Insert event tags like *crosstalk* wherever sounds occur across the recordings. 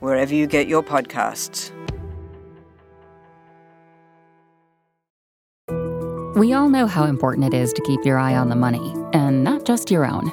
wherever you get your podcasts. We all know how important it is to keep your eye on the money, and not just your own.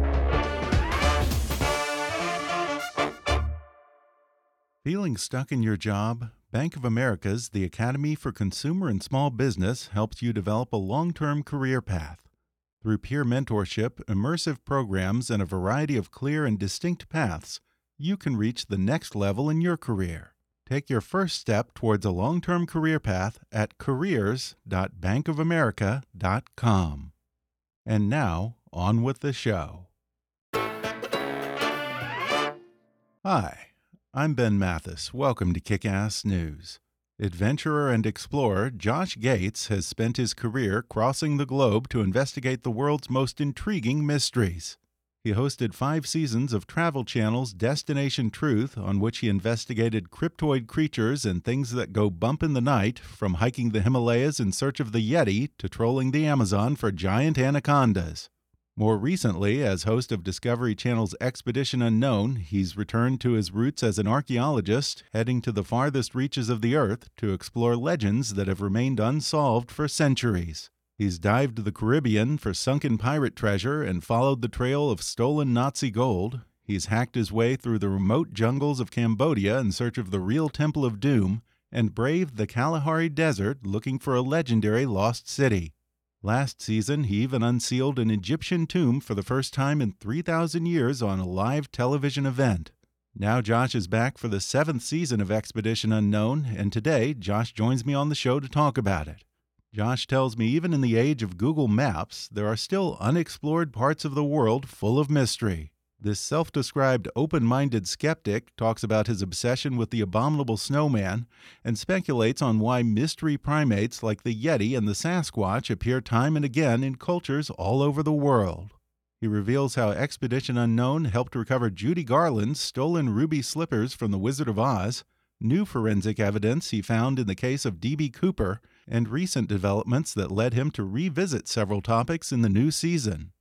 Feeling stuck in your job? Bank of America's The Academy for Consumer and Small Business helps you develop a long term career path. Through peer mentorship, immersive programs, and a variety of clear and distinct paths, you can reach the next level in your career. Take your first step towards a long term career path at careers.bankofamerica.com. And now, on with the show. Hi. I'm Ben Mathis. Welcome to Kick Ass News. Adventurer and explorer Josh Gates has spent his career crossing the globe to investigate the world's most intriguing mysteries. He hosted five seasons of Travel Channel's Destination Truth, on which he investigated cryptoid creatures and things that go bump in the night, from hiking the Himalayas in search of the Yeti to trolling the Amazon for giant anacondas. More recently, as host of Discovery Channel's Expedition Unknown, he's returned to his roots as an archaeologist, heading to the farthest reaches of the Earth to explore legends that have remained unsolved for centuries. He's dived the Caribbean for sunken pirate treasure and followed the trail of stolen Nazi gold. He's hacked his way through the remote jungles of Cambodia in search of the real Temple of Doom, and braved the Kalahari Desert looking for a legendary lost city. Last season, he even unsealed an Egyptian tomb for the first time in 3,000 years on a live television event. Now, Josh is back for the seventh season of Expedition Unknown, and today, Josh joins me on the show to talk about it. Josh tells me even in the age of Google Maps, there are still unexplored parts of the world full of mystery. This self described open minded skeptic talks about his obsession with the abominable snowman and speculates on why mystery primates like the Yeti and the Sasquatch appear time and again in cultures all over the world. He reveals how Expedition Unknown helped recover Judy Garland's stolen ruby slippers from The Wizard of Oz, new forensic evidence he found in the case of D.B. Cooper, and recent developments that led him to revisit several topics in the new season.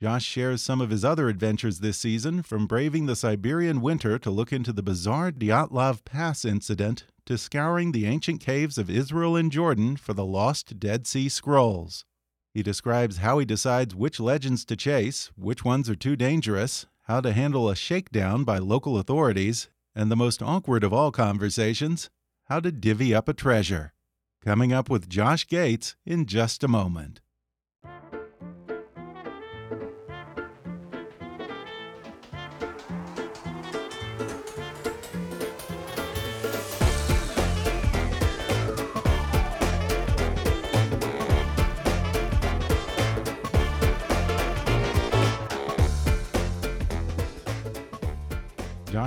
Josh shares some of his other adventures this season, from braving the Siberian winter to look into the bizarre Dyatlov Pass incident to scouring the ancient caves of Israel and Jordan for the lost Dead Sea Scrolls. He describes how he decides which legends to chase, which ones are too dangerous, how to handle a shakedown by local authorities, and the most awkward of all conversations, how to divvy up a treasure. Coming up with Josh Gates in just a moment.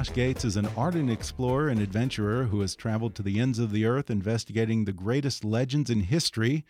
Josh Gates is an ardent explorer and adventurer who has traveled to the ends of the earth investigating the greatest legends in history.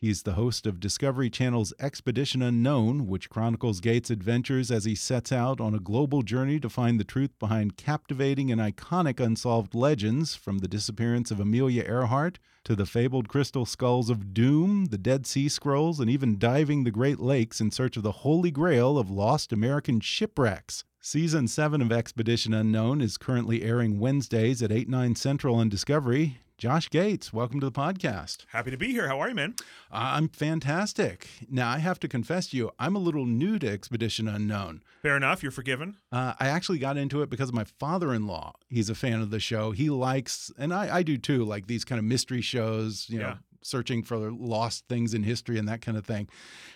He's the host of Discovery Channel's Expedition Unknown, which chronicles Gates' adventures as he sets out on a global journey to find the truth behind captivating and iconic unsolved legends, from the disappearance of Amelia Earhart to the fabled crystal skulls of Doom, the Dead Sea Scrolls, and even diving the Great Lakes in search of the holy grail of lost American shipwrecks. Season 7 of Expedition Unknown is currently airing Wednesdays at 8, 9 Central on Discovery. Josh Gates, welcome to the podcast. Happy to be here. How are you, man? Uh, I'm fantastic. Now, I have to confess to you, I'm a little new to Expedition Unknown. Fair enough. You're forgiven. Uh, I actually got into it because of my father in law. He's a fan of the show. He likes, and I, I do too, like these kind of mystery shows, you know, searching for lost things in history and that kind of thing.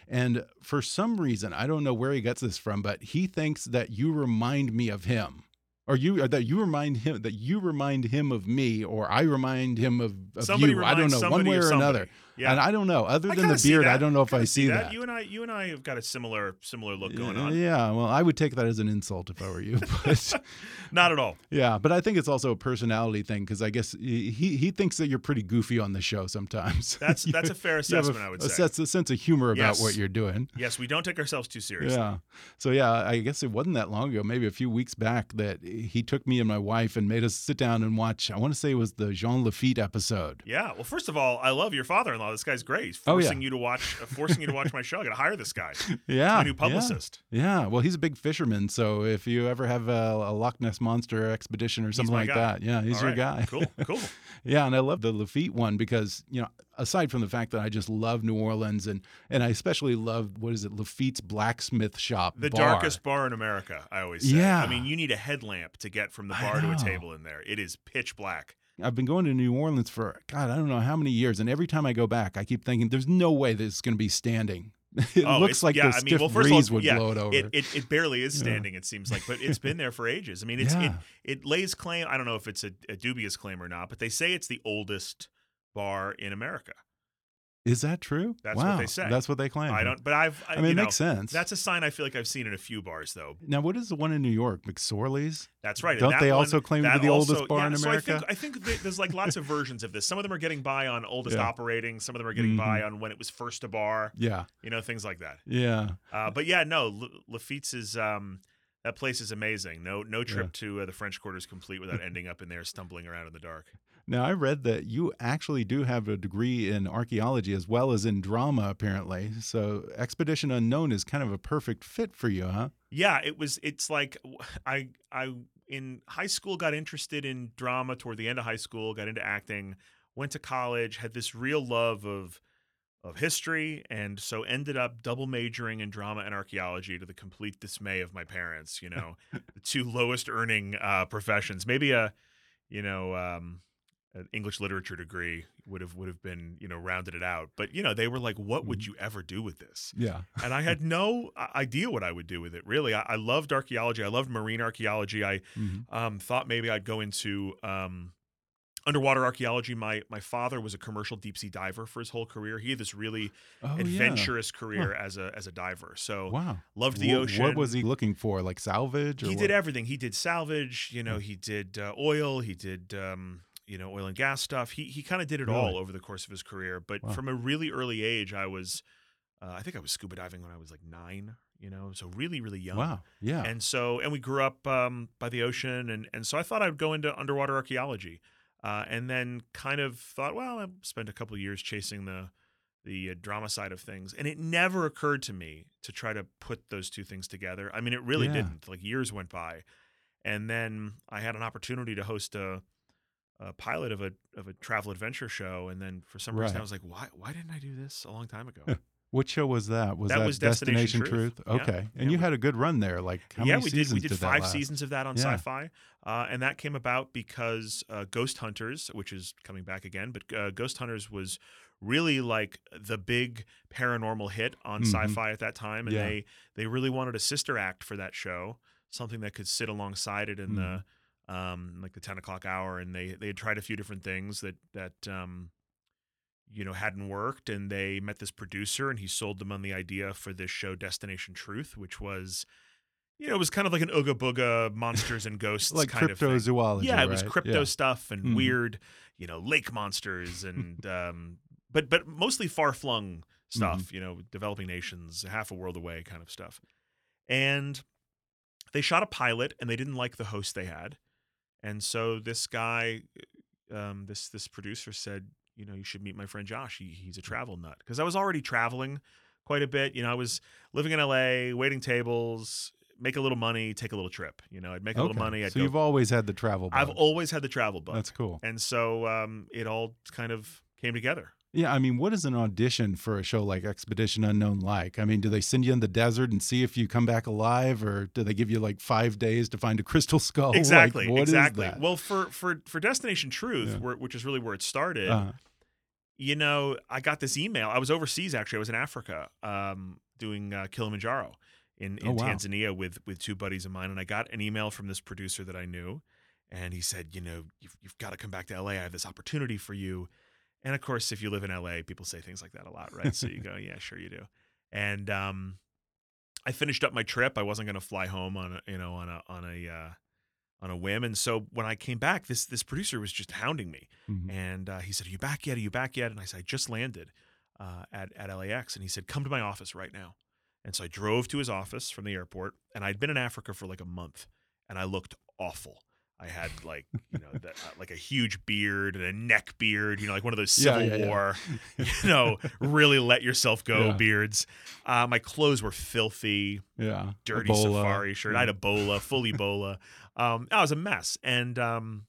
And for some reason, I don't know where he gets this from, but he thinks that you remind me of him or you or that you remind him that you remind him of me or I remind him of, of you. I don't know one way or another. Yeah. And I don't know. Other than the beard, I don't know if I, see that. that. You and I, you and I have got a similar similar look going on. Yeah, well, I would take that as an insult if I were you, *laughs* but *laughs* not at all. Yeah, but I think it's also a personality thing because I guess he he thinks that you're pretty goofy on the show sometimes. *laughs* That's that's a fair assessment. a, I would say. sense, a sense of humor about Yes. what you're doing. Yes, we don't take ourselves too seriously. Yeah. So yeah, I guess it wasn't that long ago, maybe a few weeks back, that he took me and my wife and made us sit down and watch. I want to say it was the Jean Lafitte episode. Yeah. Well, first of all, I love your father-in-law. This guy's great. He's Oh, yeah. forcing you to watch, uh, forcing you to watch my show. I got to hire this guy. *laughs* Yeah, my new yeah. publicist. Yeah, well, he's a big fisherman, so if you ever have a, a Loch Ness monster expedition or something like guy. that, yeah, he's All your right. guy. Cool. Cool. *laughs* yeah, and I love the Lafitte one because you know, aside from the fact that I just love New Orleans and and I especially love what is it, Lafitte's blacksmith shop, The bar. darkest bar in America, I always say. Yeah. I mean, you need a headlamp to get from the bar to a table in there. It is pitch black. I've been going to New Orleans for God, I don't know how many years, and every time I go back, I keep thinking, "There's no way this is going to be standing." *laughs* It oh, looks like yeah, the I mean, stiff well, first breeze all, would yeah, blow it over. It, it, it barely is Yeah. standing, it seems like, but it's been there for ages. I mean, it's Yeah. it, it lays claim. I don't know if it's a, a dubious claim or not, but they say it's the oldest bar in America. Is that true? That's what they say. That's what they claim. I don't, but I've, I mean, you it know, makes sense. That's a sign I feel like I've seen in a few bars, though. now, what is the one in New York? McSorley's? That's right. Don't that they one- also claim to be the oldest also- bar yeah, in so America? I think, I think there's like lots of versions of this. Some of them are getting by on oldest Yeah. operating. Some of them are getting by on when it was first a bar. Yeah. You know, things like that. Yeah. Uh, but yeah, no, L- Lafitte's is um, that place is amazing. No, no trip to uh, the French Quarter is complete without ending up in there stumbling around in the dark. Now, I read that you actually do have a degree in archaeology as well as in drama, apparently. So, Expedition Unknown is kind of a perfect fit for you, huh? Yeah, it was. It's like I I in high school got interested in drama toward the end of high school. Got into acting. Went to college. Had this real love of of history, and so ended up double majoring in drama and archaeology to the complete dismay of my parents. You know, the two lowest earning uh, professions. Maybe a you know. Um, an English literature degree would have would have been you know rounded it out, but you know they were like, "What would you ever do with this?" Yeah. and I had no idea what I would do with it. Really, I, I loved archaeology. I loved marine archaeology. I Mhm. um, thought maybe I'd go into um, underwater archaeology. My my father was a commercial deep sea diver for his whole career. He had this really Oh, adventurous career as a as a diver. So Wow. loved the ocean. What was he looking for? Like salvage? Or he what? did everything. He did salvage. You know, he did uh, oil. He did. Um, you know, oil and gas stuff. He he kind of did it all over the course of his career. But Wow. from a really early age, I was, uh, I think I was scuba diving when I was like nine. You know, so really really young. Wow. Yeah. And so, and we grew up um, by the ocean, and and so I thought I'd go into underwater archaeology, uh, and then kind of thought, well, I spent a couple of years chasing the the uh, drama side of things, and it never occurred to me to try to put those two things together. I mean, it really Yeah. didn't. Like years went by, and then I had an opportunity to host a. A pilot of a of a travel adventure show, and then for some reason Right. I was like, "Why? Why didn't I do this a long time ago?" *laughs* what show was that? Was That that, was Destination Truth. Yeah. Okay. And Yeah, you we- had a good run there. Like how yeah, many we seasons did. We did, that five seasons of that on Yeah. Sci-Fi, uh, and that came about because uh, Ghost Hunters, which is coming back again, but uh, Ghost Hunters was really like the big paranormal hit on Mhm. Sci-Fi at that time, and Yeah. they they really wanted a sister act for that show, something that could sit alongside it in the Mm-hmm. um, like the ten o'clock hour, and they they had tried a few different things that that. Um, you know hadn't worked and they met this producer and he sold them on the idea for this show destination truth which was you know it was kind of like an ooga booga monsters and ghosts Like kind of thing. cryptozoology. yeah it was right? crypto Yeah. stuff and Mhm. weird you know lake monsters and *laughs* um but but mostly far-flung stuff Mm-hmm. you know developing nations half a world away kind of stuff and they shot a pilot and they didn't like the host they had and so this guy um this this producer said you know you should meet my friend josh he, he's a travel nut because i was already traveling quite a bit you know i was living in la waiting tables make a little money take a little trip you know i'd make a Okay. little money I'd so go, you've always had the travel. i've always had the travel bug That's cool. and so um it all kind of came together Yeah, I mean, what is an audition for a show like Expedition Unknown like? I mean, do they send you in the desert and see if you come back alive, or do they give you like five days to find a *laughs* crystal skull? Like, exactly what is exactly well for for for destination truth Yeah. where, which is really where it started Uh, you know, I got this email. I was overseas actually. I was in Africa um, doing uh, Kilimanjaro in, in Oh, wow. Tanzania with with two buddies of mine, and I got an email from this producer that I knew, and he said, you know, you've, you've got to come back to LA. I have this opportunity for you. And of course, if you live in LA, people say things like that a lot, right? so you *laughs* go, yeah, sure you do. And um, I finished up my trip. I wasn't going to fly home on a, you know on a on a uh, on a whim. And so when I came back, this this producer was just hounding me, Mhm. and uh, he said, "Are you back yet? Are you back yet?" And I said, "I just landed uh, at at LAX." And he said, "Come to my office right now." And so I drove to his office from the airport, and I'd been in Africa for like a month, and I looked awful. I had like you know that, uh, like a huge beard and a neck beard, you know, like one of those Civil yeah, yeah. War, *laughs* *laughs* you know, really let yourself go Yeah. beards. Uh, my clothes were filthy Yeah. dirty Ebola. safari shirt. I had Ebola, full Ebola. *laughs* Um, I was a mess, and um,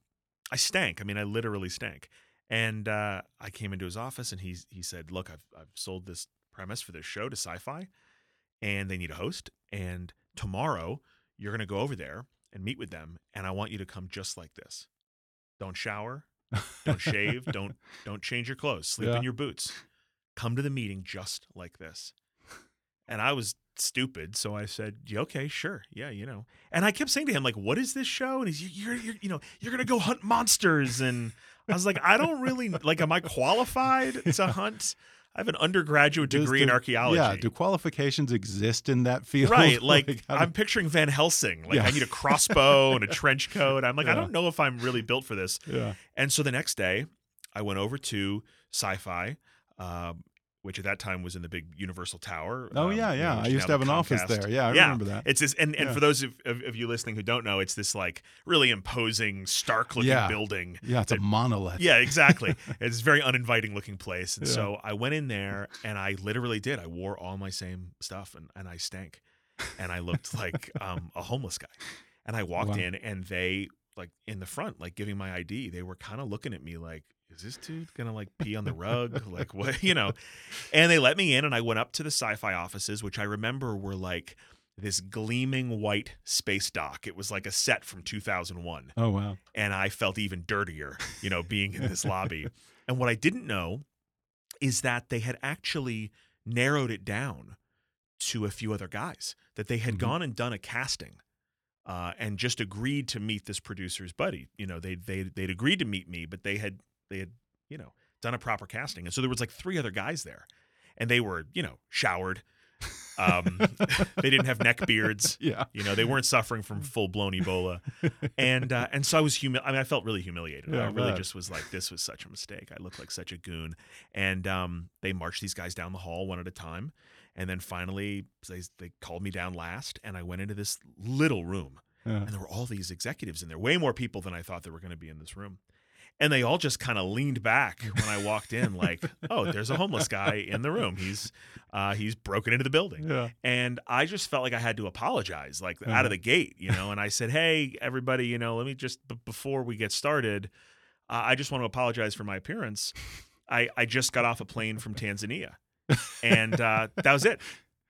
I stank. I mean, I literally stank. And uh, I came into his office, and he he said, "Look, I've I've sold this premise for this show to Sci-Fi, and they need a host. And tomorrow, you're going to go over there and meet with them, and I want you to come just like this. Don't shower, *laughs* don't shave, don't don't change your clothes, sleep Yeah. in your boots. Come to the meeting just like this." And I was stupid, so I said, "Yeah, "Okay, sure, yeah, you know." And I kept saying to him, "Like, what is this show?" And he's, "You're, you're, you know, you're gonna go hunt monsters." And I was like, "I don't really like. Am I qualified to *laughs* hunt? I have an undergraduate Does degree in archaeology. Yeah. Do qualifications exist in that field? *laughs* Right, like, do- I'm picturing Van Helsing. Like Yeah. I need a crossbow and a *laughs* trench coat. I'm like, I don't know if I'm really built for this. yeah. And so the next day, I went over to Sci-Fi, um, which at that time was in the big Universal Tower. Oh um, yeah, yeah. I used to have an office there. Yeah, I Yeah. remember that. It's this, and and Yeah. for those of, of, of you listening who don't know, it's this like really imposing, stark looking Yeah. building. yeah, it's a monolith. Yeah, *laughs* exactly. it's a very uninviting looking place. And so I went in there and I literally did. I wore all my same stuff and, and I stank. And I looked *laughs* like um, a homeless guy. And I walked Wow. in and they like in the front, like giving my ID, they were kind of looking at me like, is this dude gonna like pee on the rug? *laughs* like what you know? And they let me in and I went up to the sci-fi offices, which I remember were like this gleaming white space dock. It was like a set from 2001 Oh wow. and I felt even dirtier, you know, being in this lobby. *laughs* And what I didn't know is that they had actually narrowed it down to a few other guys, that they had Mhm. gone and done a casting. Uh, and just agreed to meet this producer's buddy. You know, they they they'd agreed to meet me, but they had they had you know done a proper casting, and so there was like three other guys there, and they were you know showered. Um, *laughs* they didn't have neck beards. Yeah. You know, they weren't suffering from full blown Ebola, and uh, and so I was humi- I mean, I felt really humiliated. Yeah, I really bet. just was like, this was such a mistake. I looked like such a goon. And um, they marched these guys down the hall one at a time, and then finally they they called me down last, and I went into this little room, Yeah. and there were all these executives in there, way more people than I thought there were going to be in this room. And they all just kind of leaned back *laughs* when I walked in, like, "Oh, there's a homeless guy in the room. He's uh, he's broken into the building." Yeah. and I just felt like I had to apologize, like out Uh-huh. of the gate, you know. And I said, "Hey, everybody, you know, let me just b- before we get started, uh, I just want to apologize for my appearance. I I just got off a plane from Tanzania, and uh, that was it.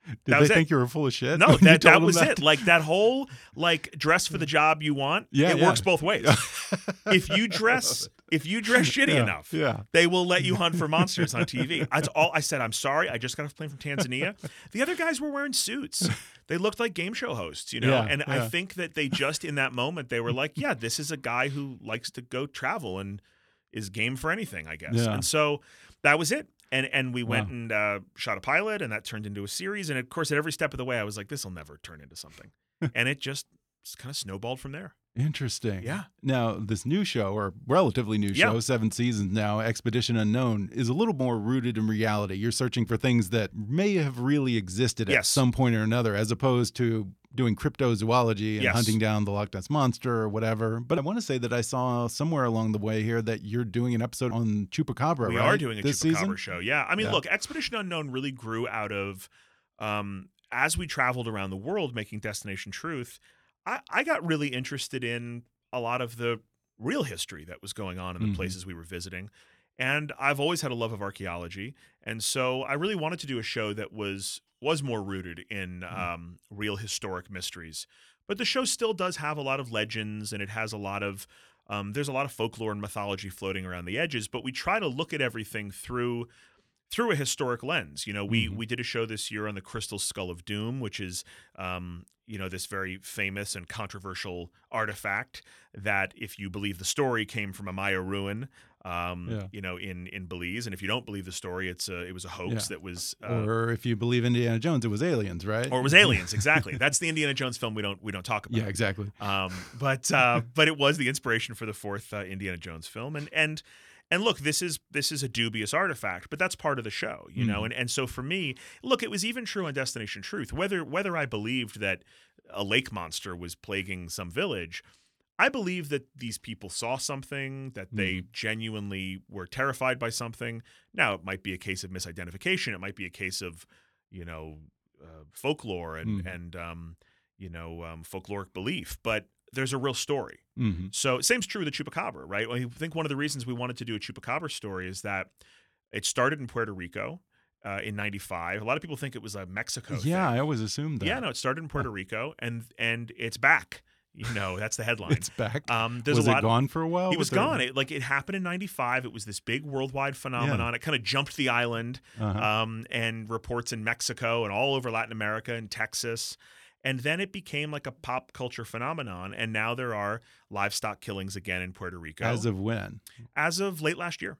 Did That they was it. think you were full of shit? No, *laughs* that that was it. Like that whole like dress for the job you want. Yeah, it yeah. works both ways. *laughs* if you dress if you dress shitty yeah. enough, Yeah. they will let you hunt for monsters on TV. That's all I said. I'm sorry. I just got off a plane from Tanzania. The other guys were wearing suits. They looked like game show hosts, you know. Yeah, and I think that they just in that moment they were like, yeah, this is a guy who likes to go travel and is game for anything, I guess. And so that was it. And and we went Wow. and uh, shot a pilot, and that turned into a series. And of course, at every step of the way, I was like, this will never turn into something. *laughs* and it just kind of snowballed from there. Interesting. Yeah. Now, this new show, or relatively new Yeah. show, seven seasons now, Expedition Unknown, is a little more rooted in reality. You're searching for things that may have really existed at Yes. some point or another, as opposed to doing cryptozoology and Yes. hunting down the Loch Ness Monster or whatever. But I want to say that I saw somewhere along the way here that you're doing an episode on Chupacabra, We right? are doing a this Chupacabra season? show. Yeah. I mean, Yeah. look, Expedition Unknown really grew out of um, as we traveled around the world making Destination Truth. I, I got really interested in a lot of the real history that was going on in the Mhm. places we were visiting. And I've always had a love of archaeology, and so I really wanted to do a show that was was more rooted in um, real historic mysteries. But the show still does have a lot of legends, and it has a lot of Um, there's a lot of folklore and mythology floating around the edges, but we try to look at everything through through a historic lens. You know, we Mhm. we did a show this year on the Crystal Skull of Doom, which is um, you know this very famous and controversial artifact that, if you believe the story, came from a Maya ruin. Um, Yeah. You know, in in Belize, and if you don't believe the story, it's a it was a hoax Yeah. that was. Uh, or if you believe Indiana Jones, it was aliens, right? or it was aliens, *laughs* exactly. That's the Indiana Jones film we don't we don't talk about. yeah, exactly. Um, but uh, but it was the inspiration for the fourth uh, Indiana Jones film, and and and look, this is this is a dubious artifact, but that's part of the show, you know. Mhm. And and so for me, look, it was even true on Destination Truth. Whether whether I believed that a lake monster was plaguing some village. I believe that these people saw something, that they genuinely were terrified by something. Now, it might be a case of misidentification. It might be a case of, you know, uh, folklore and Mhm. and um, you know um, folkloric belief, but there's a real story. hmm So same's true with the chupacabra, right? I think one of the reasons we wanted to do a chupacabra story is that it started in Puerto Rico uh, in '95. A lot of people think it was a Mexico. Yeah, thing. I always assumed that. yeah, no, it started in Puerto Rico, and and it's back. You know, that's the *laughs* headline. it's back. Um, there's was a lot. it gone for a while? He with was gone. It, like it happened in '95. It was this big worldwide phenomenon. It kind of jumped the island, Uh-huh. um, and reports in Mexico and all over Latin America and Texas. And then it became like a pop culture phenomenon. And now there are livestock killings again in Puerto Rico As of when? as of late last year.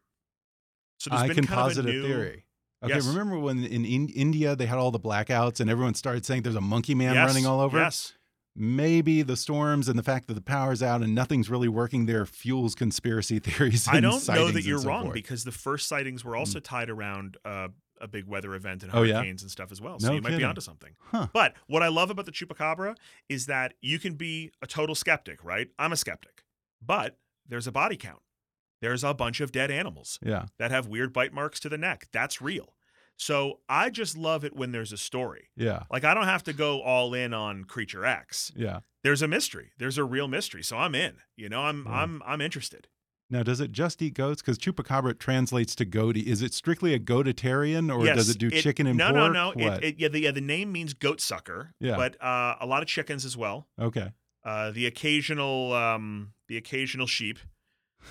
So there's I been can kind posit of a new theory. Okay, Yes. remember when in, in India they had all the blackouts and everyone started saying there's a monkey man Yes, running all over? Yes. Maybe the storms and the fact that the power's out and nothing's really working there fuels conspiracy *laughs* theories. I don't know that you're so wrong forth. because the first sightings were also tied around uh, a big weather event and Oh, yeah? hurricanes and stuff as well. So No you might be onto something. Huh. But what I love about the chupacabra is that you can be a total skeptic, right? I'm a skeptic. But there's a body count. There's a bunch of dead animals Yeah. that have weird bite marks to the neck. That's real. So I just love it when there's a story. Yeah. Like I don't have to go all in on creature X. Yeah. There's a mystery. There's a real mystery. So I'm in. You know, I'm Yeah. I'm I'm interested. Now, does it just eat goats? Because chupacabra translates to goaty. Is it strictly a goatitarian, or yes, does it do chicken and no, pork? No, no? It, it, yeah, the, yeah, the name means goat sucker. Yeah. But uh, a lot of chickens as well. okay. Uh, the occasional um, the occasional sheep,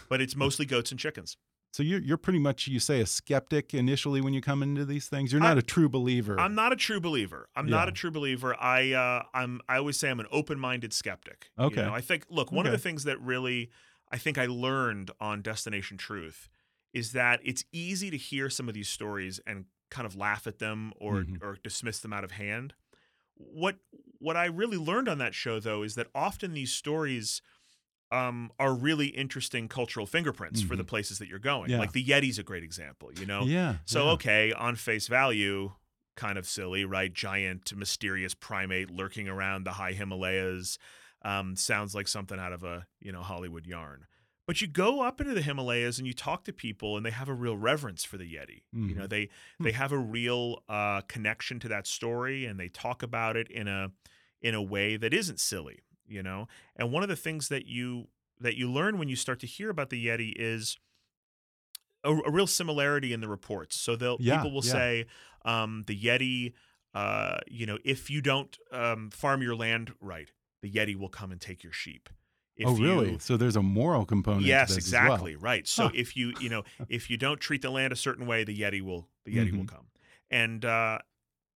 but it's mostly goats and chickens. So you're you're pretty much you say a skeptic initially when you come into these things. You're not I'm- a true believer. I'm not a true believer. I'm not a true believer. I uh, I'm I always say I'm an open-minded skeptic. You Okay. know, I think look, one of the things that really I think I learned on Destination Truth is that it's easy to hear some of these stories and kind of laugh at them or Mhm. or dismiss them out of hand. What what I really learned on that show though is that often these stories um, are really interesting cultural fingerprints for the places that you're going. Mm-hmm. Yeah. Like the Yeti's a great example, you know. Yeah. So yeah. okay, on face value, kind of silly, right? Giant, mysterious primate lurking around the high Himalayas. Um, sounds like something out of a you know Hollywood yarn. But you go up into the Himalayas and you talk to people, and they have a real reverence for the Yeti. You know, Mhm. they they have a real uh, connection to that story, and they talk about it in a in a way that isn't silly. You know, and one of the things that you that you learn when you start to hear about the Yeti is a, a real similarity in the reports. So they'll Yeah, people will yeah. say um, the Yeti, uh, you know, if you don't um, farm your land right, the Yeti will come and take your sheep. If oh, really? You, so there's a moral component. yes, to this as well. exactly, right. So Huh. if you you know *laughs* if you don't treat the land a certain way, the Yeti will the Yeti will Mhm. come. And uh,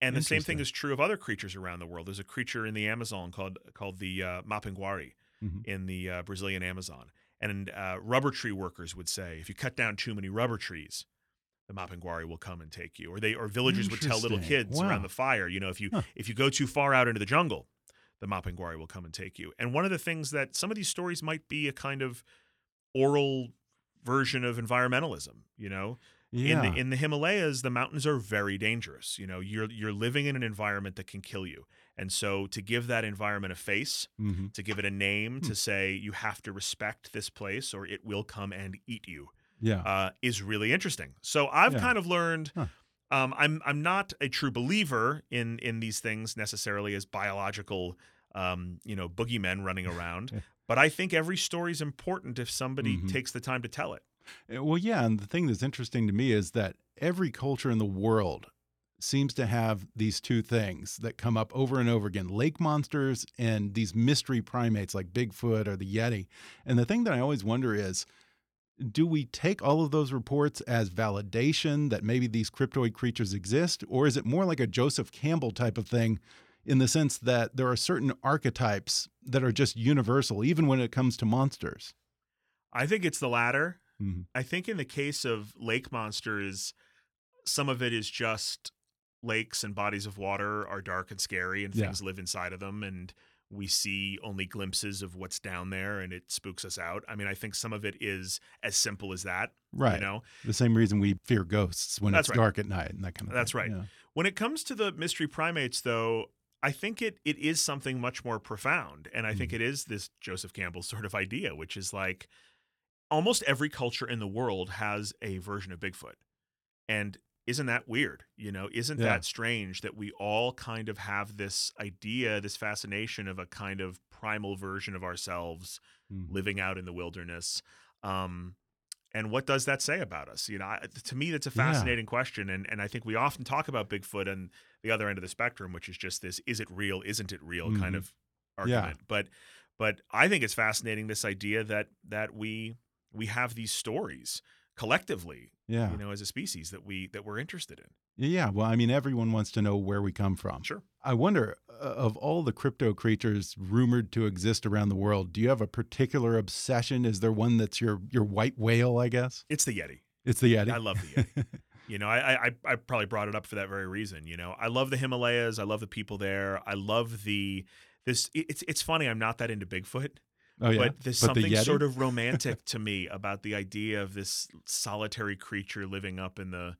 and the same thing is true of other creatures around the world. There's a creature in the Amazon called called the uh, Mapinguari Mhm. in the uh, Brazilian Amazon. And uh, rubber tree workers would say, if you cut down too many rubber trees, the Mapinguari will come and take you. Or they or villagers would tell little kids Wow. around the fire, you know, if you Huh. if you go too far out into the jungle, the Mapinguari will come and take you. And one of the things that some of these stories might be a kind of oral version of environmentalism, you know, Yeah. in the in the Himalayas, the mountains are very dangerous. You know, you're you're living in an environment that can kill you, and so to give that environment a face, Mhm. to give it a name, Hmm. to say you have to respect this place or it will come and eat you, Yeah. uh, is really interesting. So I've Yeah. kind of learned. Huh. Um, I'm I'm not a true believer in in these things necessarily as biological, um, you know, boogeymen running around. *laughs* but I think every story is important if somebody Mhm. takes the time to tell it. Uh, Well, yeah, and the thing that's interesting to me is that every culture in the world seems to have these two things that come up over and over again lake monsters and these mystery primates like Bigfoot or the Yeti. And the thing that I always wonder is do we take all of those reports as validation that maybe these cryptoid creatures exist? Or is it more like a Joseph Campbell type of thing in the sense that there are certain archetypes that are just universal, even when it comes to monsters? I think it's the latter. Mm -hmm. I think in the case of lake monsters, some of it is just lakes and bodies of water are dark and scary and things yeah. live inside of them and we see only glimpses of what's down there and it spooks us out. I mean, I think some of it is as simple as that. Right. You know, the same reason we fear ghosts when That's it's right. dark at night and that kind of That's thing. right. Yeah. When it comes to the mystery primates, though, I think it it is something much more profound. And I think Mhm. it is this Joseph Campbell sort of idea, which is like almost every culture in the world has a version of Bigfoot. And isn't that weird? You know, isn't Yeah. that strange that we all kind of have this idea, this fascination of a kind of primal version of ourselves Mhm. living out in the wilderness? Um, and what does that say about us? You know, I, to me, that's a Yeah. fascinating question, and and I think we often talk about Bigfoot and the other end of the spectrum, which is just this: is it real? Isn't it real? kind Mhm. of argument. But but I think it's fascinating this idea that that we we have these stories collectively, Yeah. you know, as a species that we that we're interested in. Yeah. Well, I mean, everyone wants to know where we come from. Sure. I wonder, uh, of all the crypto creatures rumored to exist around the world, do you have a particular obsession? Is there one that's your your white whale? I guess It's the Yeti. it's the Yeti. I love the Yeti. *laughs* You know, I, I I probably brought it up for that very reason. You know, I love the Himalayas. I love the people there. I love the this. It's it's funny. I'm not that into Bigfoot, oh yeah. but there's But something Yeti? sort of *laughs* romantic to me about the idea of this solitary creature living up in the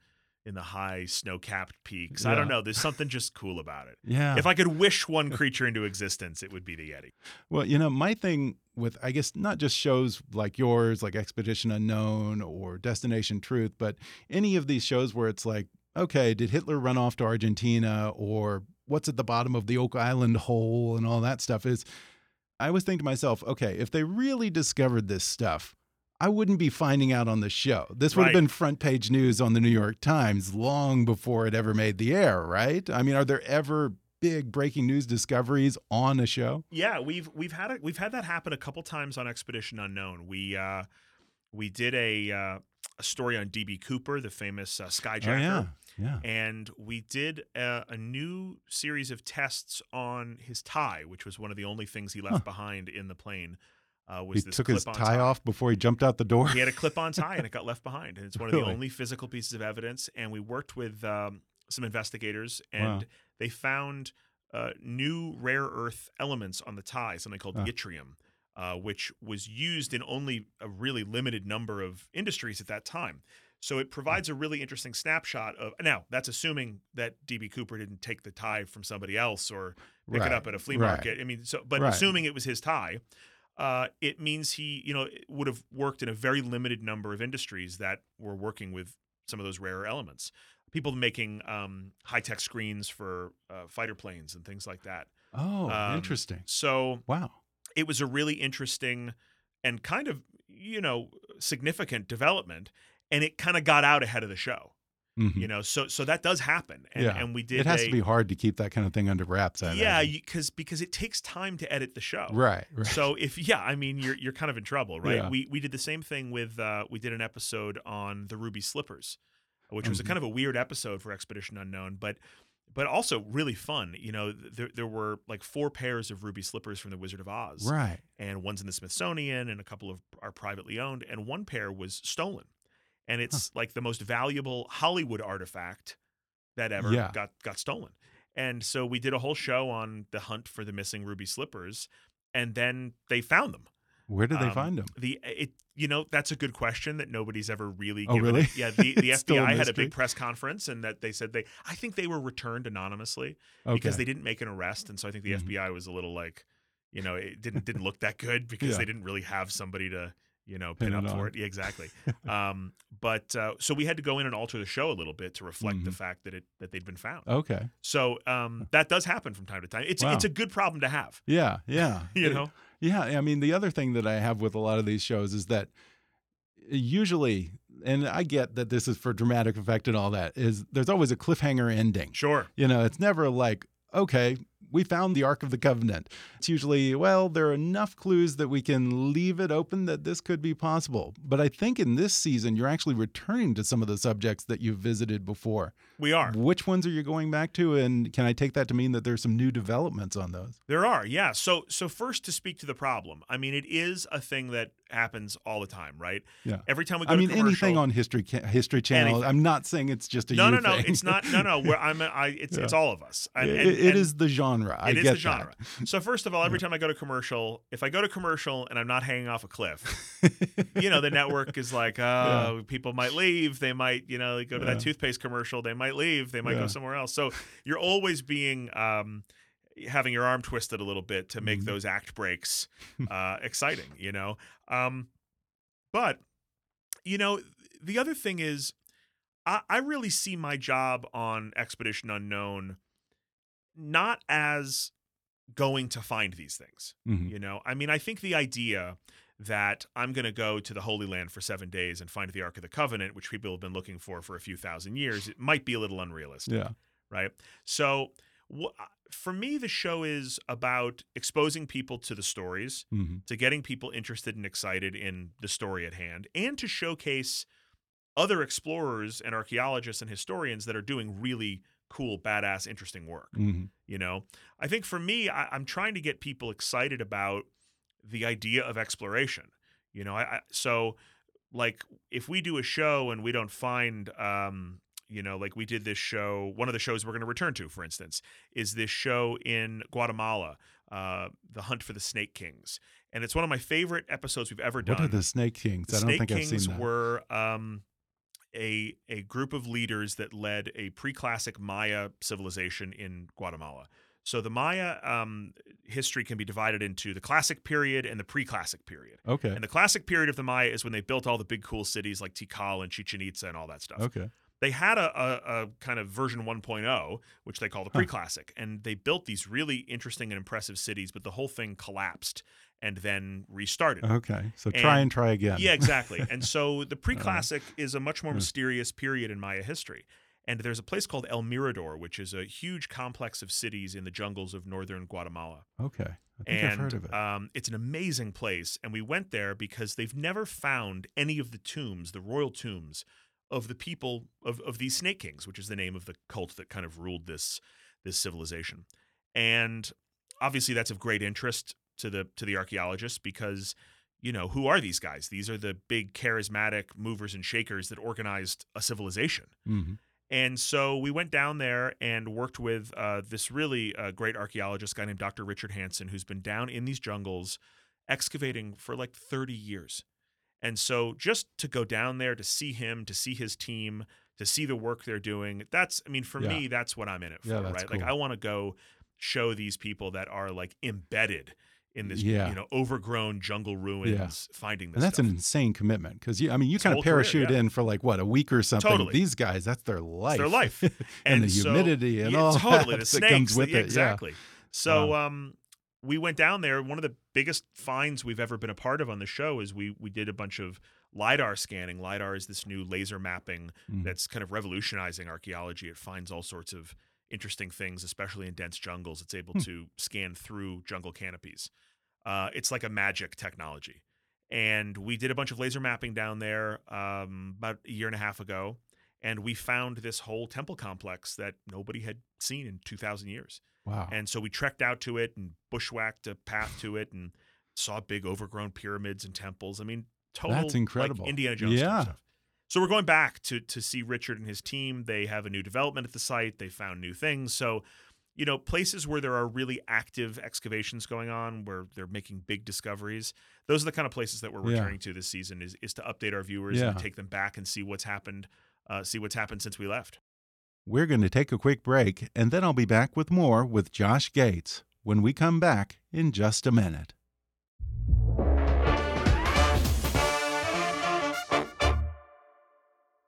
in the high snow-capped peaks. I don't know. There's something just cool about it. yeah. If I could wish one creature into existence, it would be the Yeti. Well, you know, my thing with, I guess, not just shows like yours, like Expedition Unknown or Destination Truth, but any of these shows where it's like, okay, did Hitler run off to Argentina or what's at the bottom of the Oak Island hole and all that stuff is, I always think to myself, okay, if they really discovered this stuff, I wouldn't be finding out on the show. This would have been front page news on the New York Times long before it ever made the air, right? I mean, are there ever big breaking news discoveries on a show? Yeah, we've we've had a, we've had that happen a couple times on Expedition Unknown. We uh, we did a uh, a story on DB Cooper, the famous uh, skyjacker, Oh, yeah. Yeah. and we did a, a new series of tests on his tie, which was one of the only things he left Huh. behind in the plane. Uh, He was this took his clip-on tie, off before he jumped out the door. He had a clip-on *laughs* tie, and it got left behind. And it's one of the only physical pieces of evidence. And we worked with um, some investigators, and Wow. they found uh, new rare earth elements on the tie, something called yttrium, uh, which was used in only a really limited number of industries at that time. So it provides a really interesting snapshot of. Now, that's assuming that DB Cooper didn't take the tie from somebody else or pick Right, it up at a flea right. market. I mean, so but Right. assuming it was his tie, uh, it means he, you know, would have worked in a very limited number of industries that were working with some of those rarer elements. People making um, high tech screens for uh, fighter planes and things like that. Oh, Um, interesting. So Wow. it was a really interesting and kind of, you know, significant development. And it kind of got out ahead of the show, Mhm. you know. So so that does happen, and, Yeah. and we did. It has a, to be hard to keep that kind of thing under wraps. I yeah, because because it takes time to edit the show. right, *laughs* right. So if yeah, I mean you're you're kind of in trouble, right? Yeah. We we did the same thing with uh, we did an episode on the Ruby Slippers, which was a Mhm. kind of a weird episode for Expedition Unknown, but but also really fun. You know, there there were like four pairs of ruby slippers from the Wizard of Oz, right. and one's in the Smithsonian, and a couple of are privately owned, and one pair was stolen, and it's like the most valuable Hollywood artifact that ever Yeah. got got stolen. And so we did a whole show on the hunt for the missing ruby slippers, and then they found them. Where did they Um, find them? The it you know that's a good question that nobody's ever really. Oh, given really? it. Yeah, the, the *laughs* FBI had a big press conference and that they said they I think they were returned anonymously Okay. because they didn't make an arrest, and so I think the Mhm. FBI was a little like, you know, it didn't didn't look that good because Yeah. they didn't really have somebody to you know pin, Pin up for it. Yeah, exactly. *laughs* um, but uh, so we had to go in and alter the show a little bit to reflect the Mhm. fact that it that they'd been found. okay. So um, that does happen from time to time. It's Wow. it's a good problem to have. Yeah, *laughs* yeah. You It- know. Yeah, I mean, the other thing that I have with a lot of these shows is that usually and I get that this is for dramatic effect and all that, is there's always a cliffhanger ending. Sure. You know, it's never like, okay, we found the Ark of the Covenant. It's usually, well, there are enough clues that we can leave it open that this could be possible. But I think in this season, you're actually returning to some of the subjects that you've visited before. We are. Which ones are you going back to? And can I take that to mean that there's some new developments on those? There are, yeah. So, so first to speak to the problem, I mean, it is a thing that happens all the time, right? Yeah. Every time we go I mean, anything on History History Channel. Anything. I'm not saying it's just a no, no, no. thing. It's not. No, no. *laughs* We're, I'm. I. It's it's all of us. And, It- it and is the genre. I It is the genre. So first of all, every time I go to commercial, if I go to commercial and I'm not hanging off a cliff, *laughs* you know, the network is like, oh, people might leave. They might, you know, go to Yeah. that toothpaste commercial. They might leave. They might Yeah. go somewhere else. So you're always being, um, having your arm twisted a little bit to make Mhm. those act breaks *laughs* uh, exciting, you know? Um, but, you know, the other thing is, I, I really see my job on Expedition Unknown not as going to find these things. Mhm. You know, I mean, I think the idea that I'm going to go to the Holy Land for seven days and find the Ark of the Covenant, which people have been looking for for a few thousand years, it might be a little unrealistic, Yeah. right? So, wh- for me, the show is about exposing people to the stories, hmm to getting people interested and excited in the story at hand, and to showcase other explorers and archaeologists and historians that are doing really cool, badass, interesting work hmm you know? I think for me I, i'm trying to get people excited about the idea of exploration you know? I, I so like if we do a show and we don't find um you know like we did this show one of the shows we're going to return to for instance is this show in guatemala uh the hunt for the snake kings and it's one of my favorite episodes we've ever done What are the Snake Kings? the I don't Snake think Kings I've seen that. were um, a a group of leaders that led a pre-classic Maya civilization in Guatemala. So the Maya um, history can be divided into the classic period and the pre-classic period. okay. And the classic period of the Maya is when they built all the big cool cities like Tikal and Chichen Itza and all that stuff. Okay. They had a, a, a kind of version 1.0, which they call the pre-classic, and they built these really interesting and impressive cities, but the whole thing collapsed and then restarted. Okay. So try And- and try again. Yeah, exactly. And so the *laughs* pre-classic is a much more Yeah. mysterious period in Maya history. And there's a place called El Mirador, which is a huge complex of cities in the jungles of northern Guatemala. Okay. I think and I've heard of it. Um, it's an amazing place. And we went there because they've never found any of the tombs, the royal tombs of the people of, of these snake kings, which is the name of the cult that kind of ruled this this civilization. And obviously that's of great interest to the to the archaeologists because you know who are these guys? These are the big charismatic movers and shakers that organized a civilization. Hmm and so we went down there and worked with uh, this really uh, great archaeologist guy named dr richard hansen who's been down in these jungles excavating for like 30 years and so just to go down there to see him to see his team to see the work they're doing that's i mean for Yeah. me that's what i'm in it for Yeah, right like i want to go show these people that are like embedded in this Yeah. you know overgrown jungle ruins finding this And that's stuff. an insane commitment because you, I mean, you It's kind of career, parachute yeah. in for like what a week or something. Totally. These guys, that's their life. their life. *laughs* and, And the so- humidity and Yeah, all *laughs* totally that the snakes comes with yeah, it. exactly so Wow. um we went down there one of the biggest finds we've ever been a part of on the show is we we did a bunch of lidar scanning. Lidar is this new laser mapping Mhm. that's kind of revolutionizing archaeology. It finds all sorts of interesting things especially in dense jungles. It's able Hmm. to scan through jungle canopies. Uh, it's like a magic technology. And we did a bunch of laser mapping down there um, about a year and a half ago and we found this whole temple complex that nobody had seen in 2000 years Wow. and so we trekked out to it and bushwhacked a path to it and saw big overgrown pyramids and temples i mean total That's like, incredible. indiana jones Yeah. stuff so we're going back to to see richard and his team they have a new development at the site they found new things so you know places where there are really active excavations going on where they're making big discoveries those are the kind of places that we're Yeah. returning to this season is is to update our viewers Yeah. and take them back and see what's happened uh, see what's happened since we left We're going to take a quick break, and then I'll be back with more with Josh Gates when we come back in just a minute.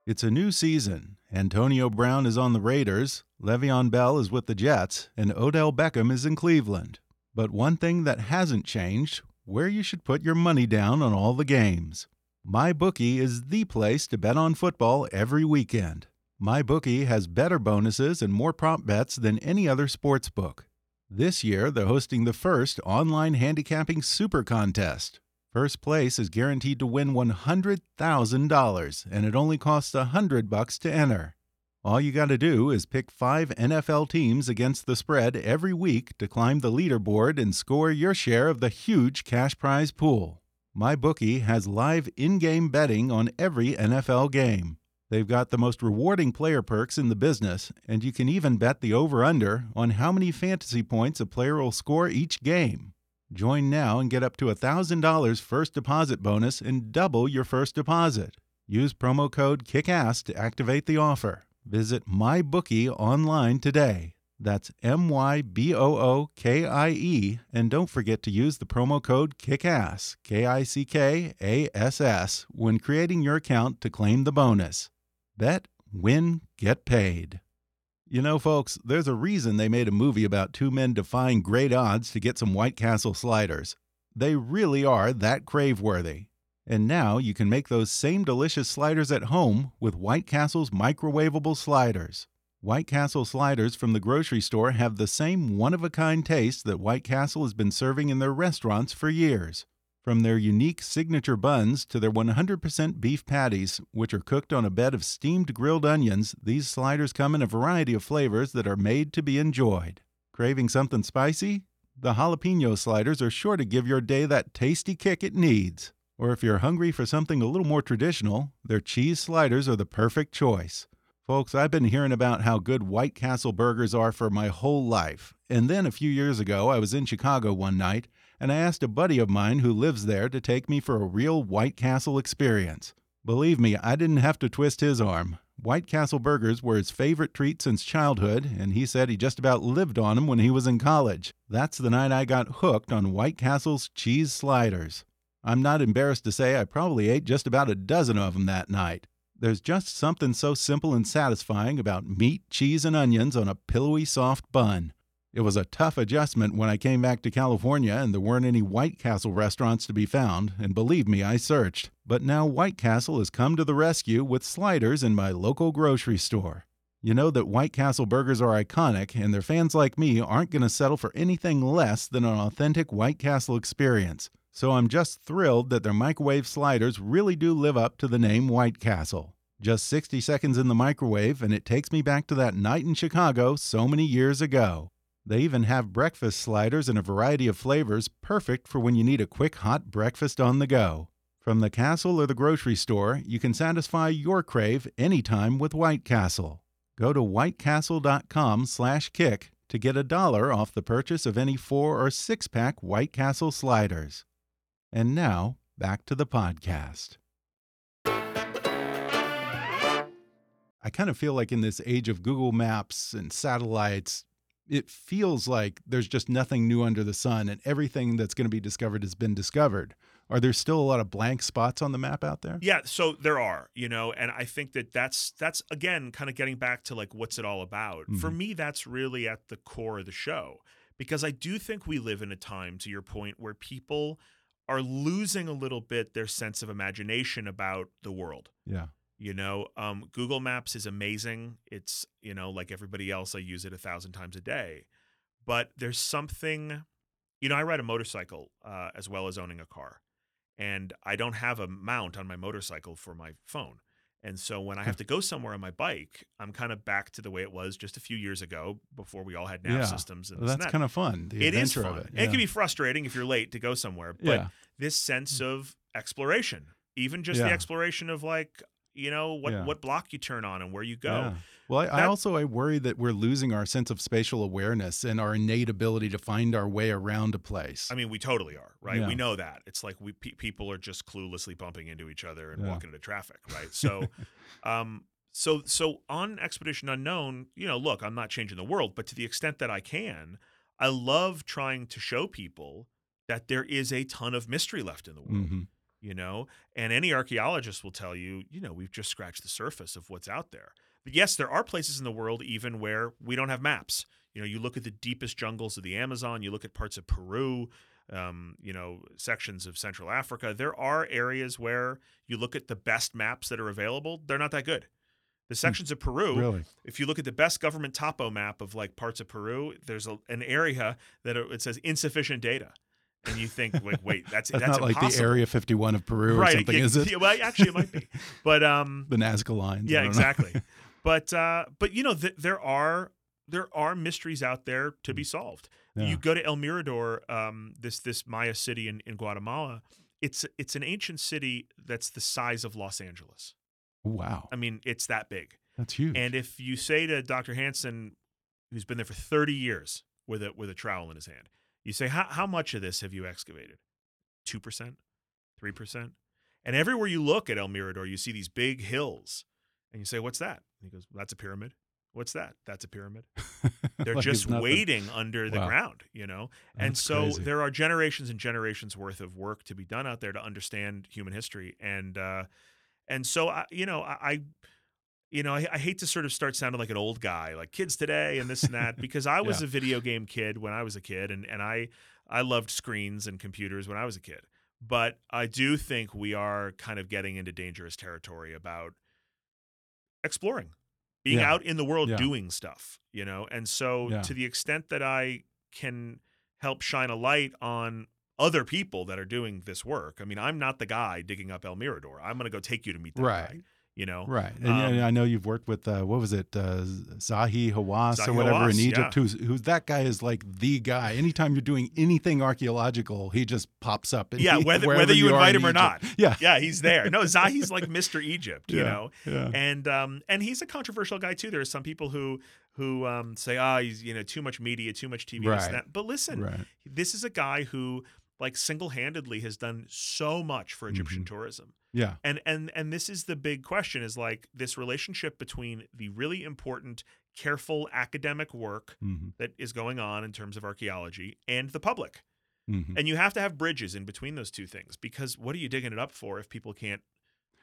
It's a new season. Antonio Brown is on the Raiders, Le'Veon Bell is with the Jets, and Odell Beckham is in Cleveland. But one thing that hasn't changed where you should put your money down on all the games. MyBookie is the place to bet on football every weekend. MyBookie has better bonuses and more prop bets than any other sports book. This year, they're hosting the first online handicapping super contest. First place is guaranteed to win $100,000, and it only costs a hundred bucks to enter. All you got to do is pick five NFL teams against the spread every week to climb the leaderboard and score your share of the huge cash prize pool. MyBookie has live in game betting on every NFL game. They've got the most rewarding player perks in the business, and you can even bet the over under on how many fantasy points a player will score each game. Join now and get up to $1,000 first deposit bonus and double your first deposit. Use promo code KICKASS to activate the offer. Visit MyBookie online today. That's M Y B O O K I E. And don't forget to use the promo code KICKASS, K I C K A S S, when creating your account to claim the bonus. Bet, win, get paid. You know, folks, there's a reason they made a movie about two men defying great odds to get some White Castle sliders. They really are that crave worthy. And now you can make those same delicious sliders at home with White Castle's microwavable sliders. White Castle sliders from the grocery store have the same one of a kind taste that White Castle has been serving in their restaurants for years. From their unique signature buns to their 100% beef patties, which are cooked on a bed of steamed grilled onions, these sliders come in a variety of flavors that are made to be enjoyed. Craving something spicy? The jalapeno sliders are sure to give your day that tasty kick it needs. Or if you're hungry for something a little more traditional, their cheese sliders are the perfect choice. Folks, I've been hearing about how good White Castle burgers are for my whole life. And then a few years ago, I was in Chicago one night, and I asked a buddy of mine who lives there to take me for a real White Castle experience. Believe me, I didn't have to twist his arm. White Castle burgers were his favorite treat since childhood, and he said he just about lived on them when he was in college. That's the night I got hooked on White Castle's cheese sliders. I'm not embarrassed to say I probably ate just about a dozen of them that night. There's just something so simple and satisfying about meat, cheese, and onions on a pillowy, soft bun. It was a tough adjustment when I came back to California and there weren't any White Castle restaurants to be found, and believe me, I searched. But now White Castle has come to the rescue with sliders in my local grocery store. You know that White Castle burgers are iconic, and their fans like me aren't going to settle for anything less than an authentic White Castle experience. So I'm just thrilled that their microwave sliders really do live up to the name White Castle. Just 60 seconds in the microwave, and it takes me back to that night in Chicago so many years ago. They even have breakfast sliders in a variety of flavors, perfect for when you need a quick hot breakfast on the go. From the castle or the grocery store, you can satisfy your crave anytime with White Castle. Go to whitecastle.com/kick to get a dollar off the purchase of any 4 or 6-pack White Castle sliders. And now, back to the podcast. I kind of feel like in this age of Google Maps and satellites, it feels like there's just nothing new under the sun and everything that's going to be discovered has been discovered. Are there still a lot of blank spots on the map out there? Yeah, so there are, you know, and I think that that's that's again kind of getting back to like what's it all about. Mm -hmm. For mm-hmm. me that's really at the core of the show because I do think we live in a time to your point where people are losing a little bit their sense of imagination about the world. Yeah. You know, um, Google Maps is amazing. It's, you know, like everybody else, I use it a thousand times a day. But there's something, you know, I ride a motorcycle uh, as well as owning a car. And I don't have a mount on my motorcycle for my phone. And so when I have to go somewhere on my bike, I'm kind of back to the way it was just a few years ago before we all had nav yeah. systems. And well, that's kind of fun. The it is fun. It. Yeah. it. can be frustrating if you're late to go somewhere, but yeah. this sense of exploration, even just the exploration of like, you know what yeah. what block you turn on and where you go. Yeah. Well, I, that, I, also I worry that we're losing our sense of spatial awareness and our innate ability to find our way around a place. I mean, we totally are, right? Yeah. We know that. It's like we pe people are just cluelessly bumping into each other and walking into traffic, right? So, *laughs* um, so so on Expedition Unknown, you know, look, I'm not changing the world, but to the extent that I can, I love trying to show people that there is a ton of mystery left in the world. Mm -hmm you know and any archaeologist will tell you you know we've just scratched the surface of what's out there but yes there are places in the world even where we don't have maps you know you look at the deepest jungles of the amazon you look at parts of peru um, you know, sections of Central Africa. There are areas where you look at the best maps that are available; they're not that good. The sections of Peru, Really? if you look at the best government topo map of like parts of Peru, there's a, an area that it it says insufficient data, and you think like, *laughs* wait, that's That's, that's, not like the. Area 51 of Peru or something, yeah, is it? yeah, well, actually, it might be, *laughs* but um, The Nazca lines. Yeah, exactly. *laughs* but uh, but you know, th- there are there are mysteries out there to be solved. Yeah. You go to El Mirador, um, this this Maya city in, in Guatemala. It's it's an ancient city that's the size of Los Angeles. Wow. I mean, it's that big. That's huge. And if you say to Dr. Hansen, who's been there for 30 years with a with a trowel in his hand, you say, how, how much of this have you excavated? 2%? 3%? And everywhere you look at El Mirador, you see these big hills. And you say, what's that? And he goes, that's a pyramid. What's that? That's a pyramid. *laughs* They're Like just waiting under the Wow. ground, you know? and That's so crazy. there are generations and generations worth of work to be done out there to understand human history. And uh, and so I, you know, I, I you know, I, I hate to sort of start sounding like an old guy, like kids today and this and that, *laughs* because I was Yeah. a video game kid when I was a kid, and and I I loved screens and computers when I was a kid. But I do think we are kind of getting into dangerous territory about exploring, being Yeah. out in the world Yeah. doing stuff, you know. And so, to the extent that I can help shine a light on other people that are doing this work, I mean, I'm not the guy digging up El Mirador. I'm going to go take you to meet that Right. guy, you know. Right. And Um, yeah, I know you've worked with, uh, what was it, uh, Zahi Hawass or Zahi whatever in Egypt, yeah. who's, who's that guy is like the guy. Anytime you're doing anything archaeological, he just pops up. and Yeah, he- whether whether you are invite in him or Egypt. not. Yeah. Yeah, he's there. No, *laughs* Zahi's like Mr. Egypt, you Yeah, know. Yeah. And um and he's a controversial guy too. There are some people who who um say, "Ah, he's, you know, too much media, too much TV, Right. that." But listen, Right. this is a guy who like single-handedly has done so much for Egyptian Mhm. tourism. Yeah. And and and this is the big question is like this relationship between the really important careful academic work hmm that is going on in terms of archaeology and the public. hmm And you have to have bridges in between those two things because what are you digging it up for if people can't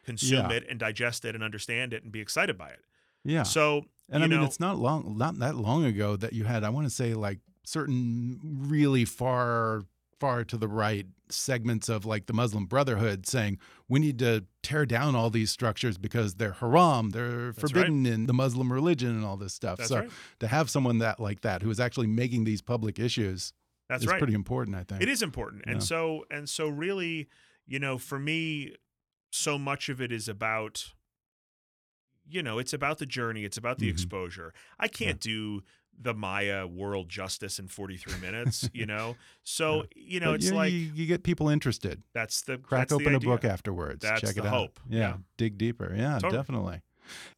consume Yeah. it and digest it and understand it and be excited by it? Yeah. So, And I mean, know, it's not long, not that long ago that you had, I want to say, like certain really far, far to the right segments of like the Muslim Brotherhood saying we need to tear down all these structures because they're haram, they're That's right. forbidden in the Muslim religion and all this stuff. that's so right. to have someone that like that who is actually making these public issues That's is right. pretty important, I think. It is important. Yeah. And so and so really, you know, for me so much of it is about you know, it's about the journey, it's about the Mhm. exposure. I can't do the Maya world justice in 43 minutes, you *laughs* know. So, you know, But it's you, like you, you get people interested. that's the Crack that's the open a book afterwards. That's Check the it out. hope. Yeah, Yeah. dig deeper. Yeah, Totally. definitely.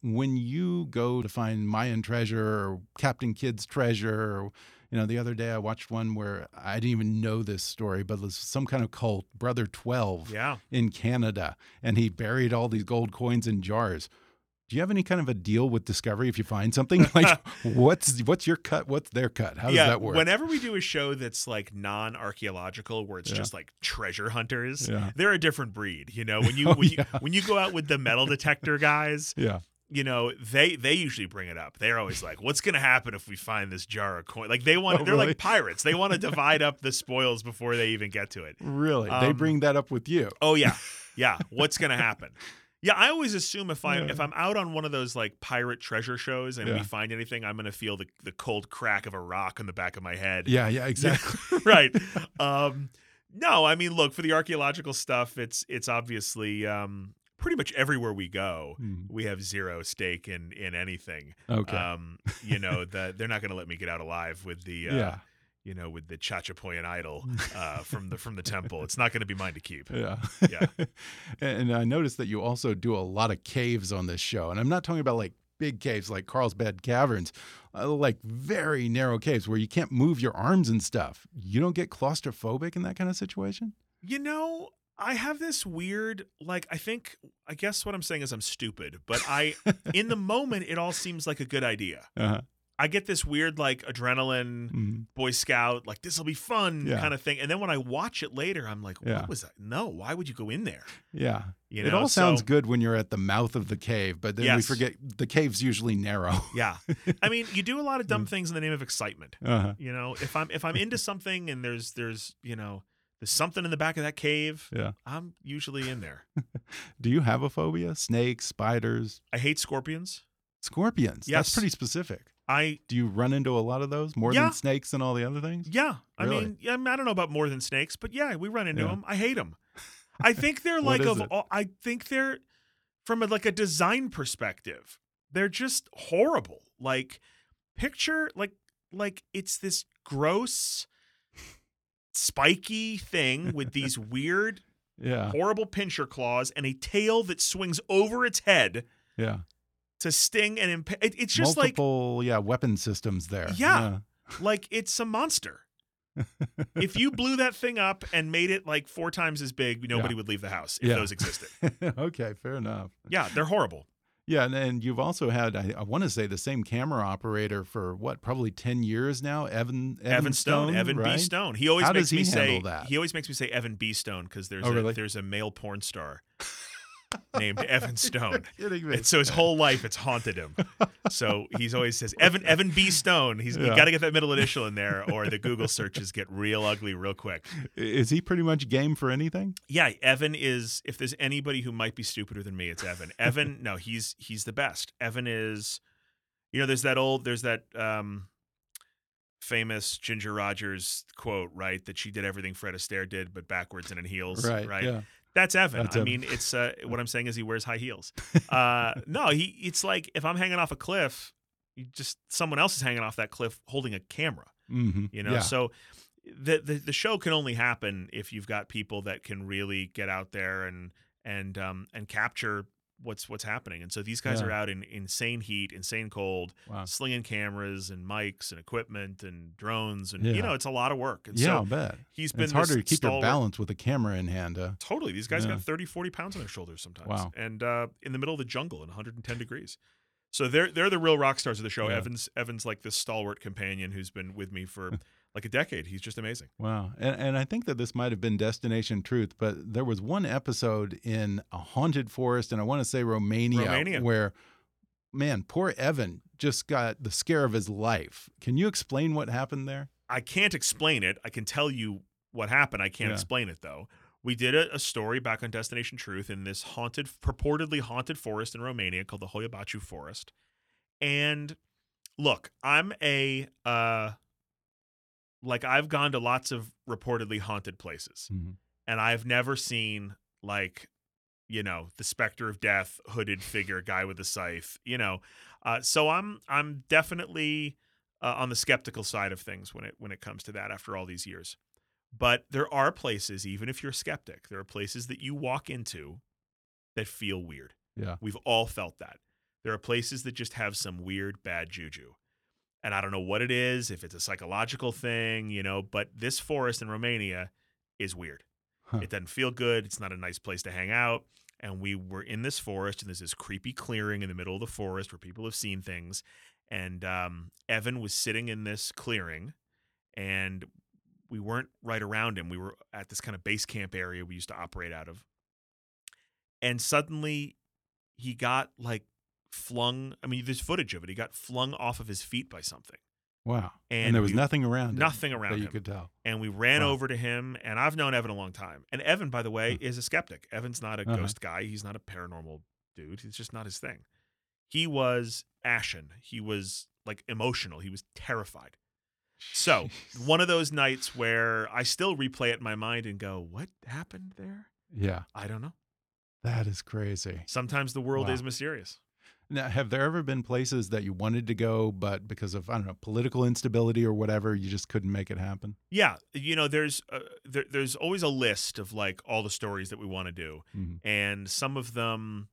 When you go to find Mayan treasure or Captain Kidd's treasure, or, you know, the other day I watched one where I didn't even know this story, but it was some kind of cult, Brother Twelve, Yeah. in Canada, and he buried all these gold coins in jars. Do you have any kind of a deal with Discovery if you find something? *laughs* Like, *laughs* what's what's your cut? What's their cut? How does yeah, that work? Whenever we do a show that's like non-archaeological, where it's Yeah. just like treasure hunters, Yeah. they're a different breed. You know, when you *laughs* Oh, when you when you go out with the metal detector guys, yeah, you know they they usually bring it up. They're always like, "What's going to happen if we find this jar of coin?" Like they want, Oh, they're really? like pirates. They want to divide up the spoils before they even get to it. really? they Um, bring that up with you. Oh yeah, yeah. What's going to happen? Yeah, I always assume if I Yeah. if I'm out on one of those like pirate treasure shows and we find anything, I'm going to feel the the cold crack of a rock in the back of my head. Yeah, yeah, *laughs* exactly. *laughs* right. Um, no, I mean, look for the archaeological stuff. It's it's obviously um, pretty much everywhere we go. Hmm. We have zero stake in in anything. Okay. Um, you know, the, they're not going to let me get out alive with the uh, *laughs* yeah. You know with the Chachapoyan idol uh, from the from the temple. It's not going to be mine to keep. *laughs* Yeah. Yeah. *laughs* and I noticed that you also do a lot of caves on this show. And I'm not talking about like big caves like Carlsbad Caverns, uh, like very narrow caves where you can't move your arms and stuff. You don't get claustrophobic in that kind of situation? You know, I have this weird like I think I guess what I'm saying is I'm stupid, but I in the *laughs* moment it all seems like a good idea. Uh-huh. I get this weird like adrenaline Mhm. Boy Scout, like this will be fun Yeah. kind of thing. And then when I watch it later, I'm like, Yeah. what was that? No, why would you go in there? Yeah. You it all sounds so- good when you're at the mouth of the cave, but then we forget the cave's usually narrow. Yeah. I mean, you do a lot of dumb *laughs* things in the name of excitement. Uh-huh. You know, if I'm if I'm into *laughs* something and there's there's, you know, there's something in the back of that cave. Yeah. I'm usually in there. *laughs* Do you have a phobia? Snakes, spiders, I hate scorpions. scorpions. Yes. That's pretty specific. I Do you run into a lot of those more Yeah. than snakes and all the other things? yeah. I Really? mean, I don't know about more than snakes, but yeah, we run into Yeah. them. I hate them. *laughs* I think they're like of all, I think they're from a, like a design perspective. They're just horrible. Like picture like like it's this gross spiky thing with *laughs* these weird Yeah. horrible pincher claws and a tail that swings over its head Yeah. To sting and imp- it, it's just like Multiple, yeah, weapon systems there. Yeah. like *laughs* like it's a monster. If you blew that thing up and made it like four times as big, nobody Yeah. would leave the house if Yeah. those existed. *laughs* okay, fair enough. Yeah, they're horrible. Yeah, and, and you've also had, I, I want to say, the same camera operator for what, probably 10 years now? Evan Evan, Evan Stone, Evan right? B. Stone. He always How makes does he me say handle that? he always makes me say Evan B. Stone because there's Oh, a really? there's a male porn star *laughs* named Evan Stone. *laughs* You're kidding me. And so his whole life it's haunted him. So he's always says Evan Evan B. Stone. He's you Yeah. got to get that middle initial in there, or the Google searches get real ugly real quick. Is he pretty much game for anything? Yeah, Evan is. If there's anybody who might be stupider than me, it's Evan. Evan, *laughs* no, he's he's the best. Evan is, you know, there's that old, there's that um, famous Ginger Rogers quote, right? That she did everything Fred Astaire did, but backwards and in heels, right? Yeah. That's Evan. That's I Evan. mean, it's uh, *laughs* what I'm saying is he wears high heels. Uh, *laughs* no, he. It's like if I'm hanging off a cliff, you just someone else is hanging off that cliff holding a camera. hmm You know, Yeah. so the, the the show can only happen if you've got people that can really get out there and and um and capture what's what's happening. And so these guys Yeah. are out in insane heat, insane cold, Wow. slinging cameras and mics and equipment and drones, and Yeah. you know it's a lot of work. And Yeah, I'll bet. he's been it's harder to keep your balance with a camera in hand. Uh, Totally. These guys Yeah. got 30, 40 pounds on their shoulders sometimes. Wow. And uh, in the middle of the jungle in 110 degrees. So they're they're the real rock stars of the show. Evans Evans like this stalwart companion who's been with me for *laughs* like a decade. He's just amazing. Wow. And, and I think that this might have been Destination Truth, but there was one episode in a haunted forest, and I want to say Romania, Romania. where, man, poor Evan just got the scare of his life. Can you explain what happened there? I can't explain it. I can tell you what happened. I can't Yeah. explain it though. We did a, a story back on Destination Truth in this haunted, purportedly haunted forest in Romania called the Hoia Baciu Forest. And look, I'm a uh like I've gone to lots of reportedly haunted places. Mhm. and I've never seen like you know the specter of death hooded figure guy with a scythe you know uh, so I'm I'm definitely uh, on the skeptical side of things when it when it comes to that after all these years but there are places even if you're a skeptic there are places that you walk into that feel weird Yeah. we've all felt that there are places that just have some weird bad juju and I don't know what it is if it's a psychological thing you know but this forest in Romania is weird Huh. it doesn't feel good. It's not a nice place to hang out. And we were in this forest, and there's this creepy clearing in the middle of the forest where people have seen things. And um, Evan was sitting in this clearing, and we weren't right around him. We were at this kind of base camp area we used to operate out of. And suddenly he got like flung. I mean, there's footage of it. He got flung off of his feet by something. Wow. And, And there was we- nothing around him Nothing around that you could tell. and we ran Wow. over to him and i've known evan a long time and evan by the way is a skeptic evan's not a Uh-huh. ghost guy he's not a paranormal dude it's just not his thing he was ashen he was like emotional he was terrified so one of those nights where i still replay it in my mind and go what happened there Yeah. i don't know That is crazy. sometimes the world Wow. is mysterious Now, have there ever been places that you wanted to go, but because of, I don't know, political instability or whatever, you just couldn't make it happen? yeah you know there's uh, there, there's always a list of like all the stories that we want to do Mhm. and some of them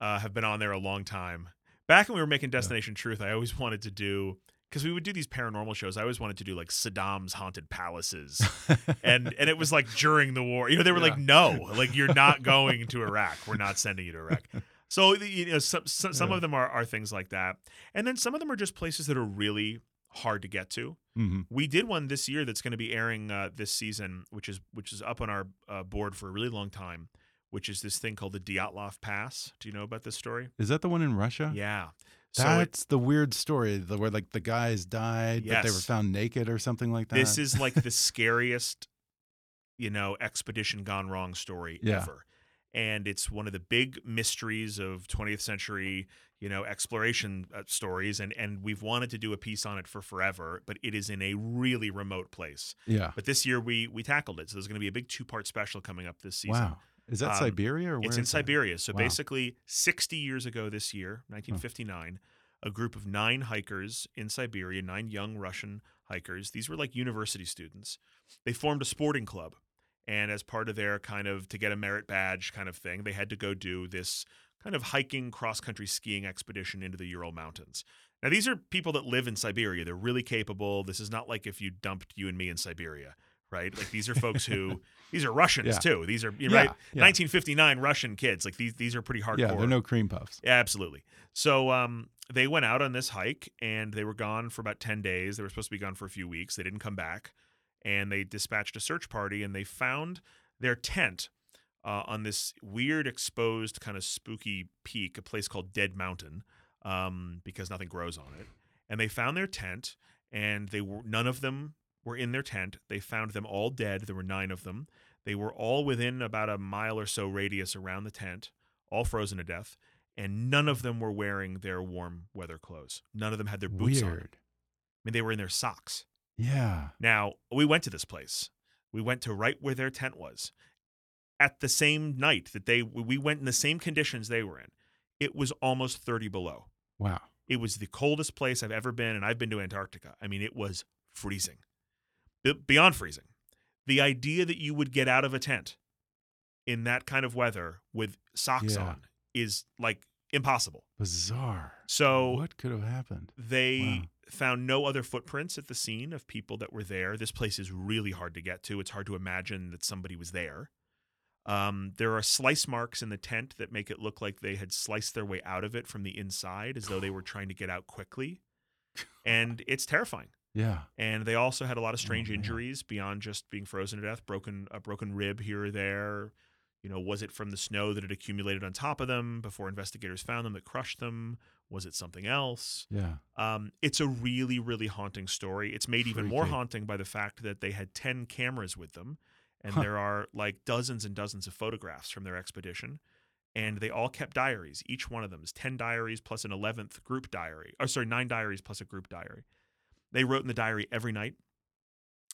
uh, have been on there a long time. Back when we were making Destination Truth, I always wanted to do because we would do these paranormal shows. I always wanted to do like Saddam's haunted palaces, *laughs* and and it was like during the war. You know, they were like, no, like you're not going to Iraq. We're not sending you to Iraq. *laughs* So you know, some some, some Yeah. of them are are things like that, and then some of them are just places that are really hard to get to. hmm We did one this year that's going to be airing uh, this season, which is which is up on our uh, board for a really long time. Which is this thing called the Dyatlov Pass? Do you know about this story? Is that the one in Russia? Yeah. So it, the weird story, the where like the guys died, but they were found naked or something like that. this is like the *laughs* scariest you know, expedition gone wrong story Yeah. ever. And it's one of the big mysteries of 20th century, you know, exploration uh, stories. And and we've wanted to do a piece on it for forever, but it is in a really remote place. Yeah. But this year we we tackled it, so there's going to be a big two part special coming up this season. Wow. Is that Um, Siberia or where It's in? Siberia. So Wow. basically, 60 years ago this year, 1959, a group of nine hikers in Siberia, nine young Russian hikers, these were like university students, they formed a sporting club. And as part of their kind of to get a merit badge kind of thing, they had to go do this kind of hiking, cross country skiing expedition into the Ural Mountains. Now, these are people that live in Siberia. They're really capable. This is not like if you dumped you and me in Siberia, right? Like these are folks who, *laughs* these are Russians Yeah. too. These are, you're Yeah, right? yeah. 1959 Russian kids. Like these, these are pretty hardcore. Yeah, they're no cream puffs. Yeah, absolutely. So um, they went out on this hike and they were gone for about 10 days. They were supposed to be gone for a few weeks. They didn't come back. And they dispatched a search party and they found their tent uh, on this weird, exposed, kind of spooky peak, a place called Dead Mountain, um, because nothing grows on it. And they found their tent and they were none of them were in their tent. They found them all dead. There were nine of them. They were all within about a mile or so radius around the tent, all frozen to death and none of them were wearing their warm weather clothes. None of them had their boots on. I mean, they were in their socks. Yeah. Now, we went to this place. We went to right where their tent was. At the same night that they we went in the same conditions they were in. It was almost 30 below. Wow. It was the coldest place I've ever been and I've been to Antarctica. I mean, it was freezing. Beyond freezing. The idea that you would get out of a tent in that kind of weather with socks Yeah. on is like impossible. Bizarre. So what could have happened? they Wow. Found no other footprints at the scene of people that were there. This place is really hard to get to. It's hard to imagine that somebody was there. Um, there are slice marks in the tent that make it look like they had sliced their way out of it from the inside as though they were trying to get out quickly. And *laughs* it's terrifying. Yeah. And they also had a lot of strange Oh, injuries beyond just being frozen to death, broken a broken rib here or there. You know, was it from the snow that had accumulated on top of them before investigators found them that crushed them? Was it something else? Yeah. Um, it's a really, really haunting story. It's made even more haunting by the fact that they had 10 cameras with them, and Huh. there are like dozens and dozens of photographs from their expedition. And they all kept diaries. Each one of them is 10 diaries plus an 11th group diary. Or, sorry, nine diaries plus a group diary. They wrote in the diary every night.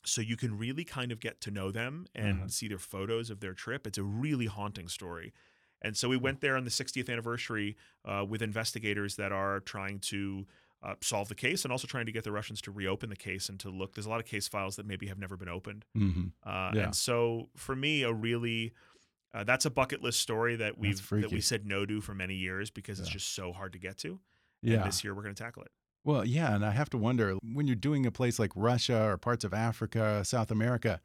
So you can really kind of get to know them and Uh-huh. see their photos of their trip. It's a really haunting story. And so we went there on the 60th anniversary uh, with investigators that are trying to uh, solve the case and also trying to get the Russians to reopen the case and to look. There's a lot of case files that maybe have never been opened. hmm Uh, Yeah. And so for me, a really uh, that's a bucket list story that we've that we said no to for many years because it's just so hard to get to. Yeah. And this year we're going to tackle it. Well, yeah, and I have to wonder when you're doing a place like Russia or parts of Africa, South America,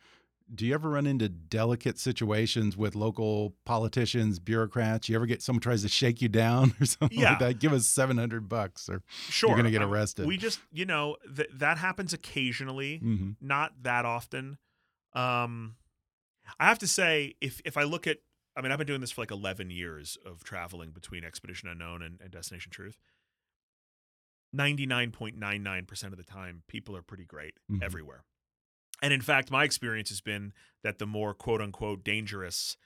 do you ever run into delicate situations with local politicians, bureaucrats? You ever get someone tries to shake you down *laughs* or something Yeah. like that? Give us seven hundred bucks, or Sure, you're going to get arrested. We just you know th- that happens occasionally. hmm not that often. Um, I have to say, if if I look at, I mean, I've been doing this for like eleven years of traveling between Expedition Unknown and, and Destination Truth. Ninety nine point nine nine percent of the time, people are pretty great Mhm. everywhere. And in fact, my experience has been that the more quote unquote dangerous,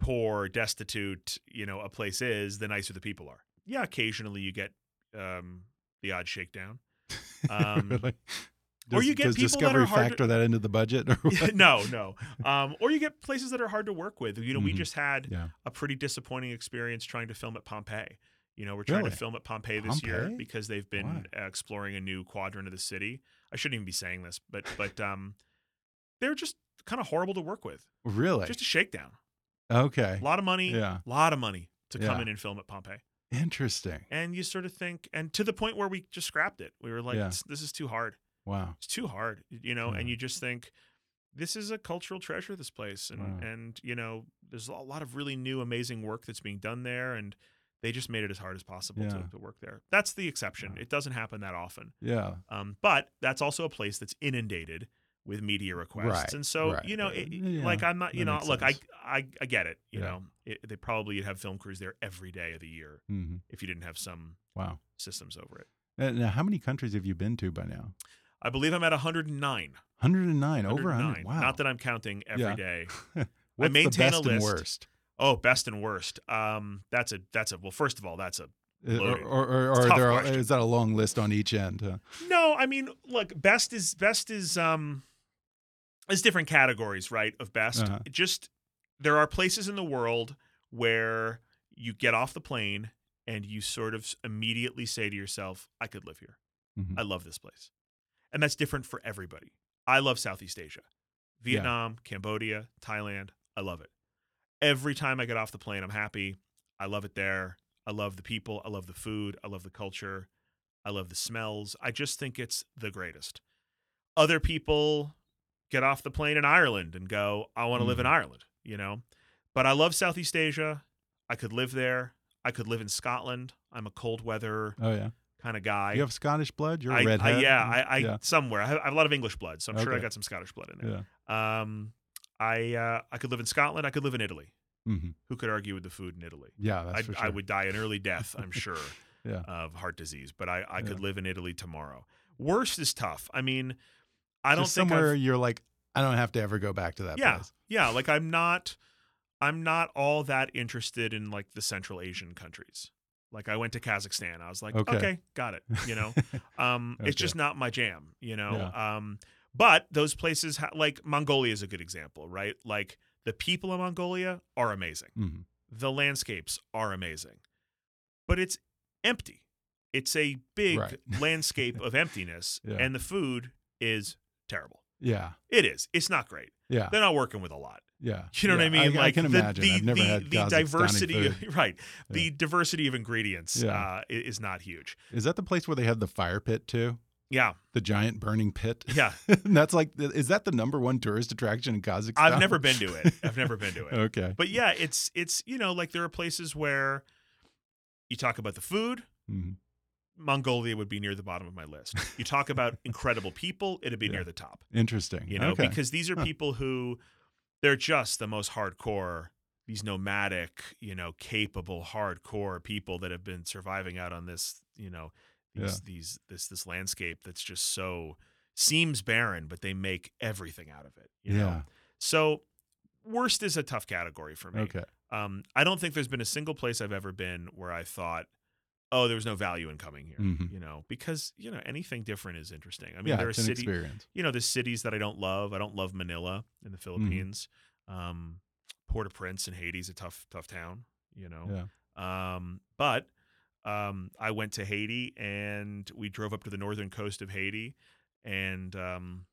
poor, destitute, you know, a place is, the nicer the people are. Yeah, occasionally you get um, the odd shakedown. *laughs* Um, Really? or Does- you get does people that Discovery are hard to- factor that into the budget? Or *laughs* no, no. Um, or you get places that are hard to work with. You know, we Mhm. just had yeah. a pretty disappointing experience trying to film at Pompeii. You know, we're trying Really? to film at Pompeii this year because they've been exploring a new quadrant of the city. I shouldn't even be saying this, but but um, they're just kind of horrible to work with. Really? Just a shakedown. okay. A lot of money. Yeah. A lot of money to come Yeah. in and film at Pompeii. Interesting. And you sort of think, and to the point where we just scrapped it. We were like, Yeah. this, is too hard. Wow. it's too hard you know and you just think this is a cultural treasure this place and Wow. and you know there's a lot of really new amazing work that's being done there and they just made it as hard as possible Yeah. to, to work there that's the exception it doesn't happen that often Yeah. um, but that's also a place that's inundated with media requests Right, and so right, you know it, Yeah, like i'm not you that know look I, sense. I i get it you Yeah. know it, they probably have film crews there every day of the year hmm if you didn't have some Wow. systems over it Uh, Now, how many countries have you been to by now? I believe I'm at 109. 109, over 100. Wow. Not that I'm counting every Yeah. day. *laughs* What's maintain the a list. worst? Oh, best and worst. Um, that's a that's a well. First of all, that's a Uh, Or, Loaded. or, or, or there are- is that a long list on each end? huh? no. I mean, look, best is best is um, there's different categories, right? Of best. Uh-huh. Just there are places in the world where you get off the plane and you sort of immediately say to yourself, "I could live here. Mhm. I love this place," and that's different for everybody. I love Southeast Asia, Vietnam, Cambodia, Thailand. I love it. Every time I get off the plane, I'm happy. I love it there. I love the people. I love the food. I love the culture. I love the smells. I just think it's the greatest. Other people get off the plane in Ireland and go, I want to live in Mhm. Ireland, you know? But I love Southeast Asia. I could live there. I could live in Scotland. I'm a cold weather Oh, yeah. kind of guy. you have Scottish blood? You're a I, I- redhead? yeah, I, I yeah. somewhere. I have, I have a lot of English blood, so I'm sure I got some Scottish blood in there. Yeah. Um, I uh, I could live in Scotland. I could live in Italy. hmm Who could argue with the food in Italy? Yeah, that's sure. I would die an early death, I'm *laughs* sure, Yeah. of heart disease. But I, I could Yeah. live in Italy tomorrow. Worst is tough. I mean, I don't think somewhere I've, you're like, I don't have to ever go back to that yeah, place. yeah. Like I'm not, I'm not all that interested in like the Central Asian countries. Like I went to Kazakhstan. I was like, Okay. okay, got it. You know, *laughs* um, it's just not my jam. You know, um, but those places, ha- like Mongolia, is a good example, right? Like the people of Mongolia are amazing. hmm The landscapes are amazing, but it's empty. It's a big Right. *laughs* landscape of emptiness, Yeah. and the food is terrible. Yeah. It is. It's not great. Yeah. They're not working with a lot. Yeah. *laughs* You know what I mean? I, like can the, imagine. The, I've never the, had the diversity, *laughs* right? Yeah. The diversity of ingredients Yeah. uh, is not huge. Is that the place where they have the fire pit too? Yeah, The giant burning pit? *laughs* yeah. That's like, is that the number one tourist attraction in Kazakhstan? I've never been to it. I've never been to *laughs* it. okay. But yeah, it's it's you know like there are places where you talk about the food. hmm Mongolia would be near the bottom of my list. You talk about *laughs* incredible people, it'd be Yeah. near the top. Interesting. You know, okay. because these are Huh. people who they're just the most hardcore, these nomadic, you know, capable, hardcore people that have been surviving out on this, you know, these Yeah. these this this landscape that's just so seems barren, but they make everything out of it. You yeah. know? So worst is a tough category for me. Okay. Um, I don't think there's been a single place I've ever been where I thought, oh, there was no value in coming here. Mhm. You know, because you know anything different is interesting. I mean, yeah, there are cities, you know, there's cities that I don't love. I don't love Manila in Mm-hmm. the Philippines. Um, Port-au-Prince in Haiti is a tough, tough town. You know, Yeah. um, but um, I went to Haiti and we drove up to the northern coast of Haiti, and um,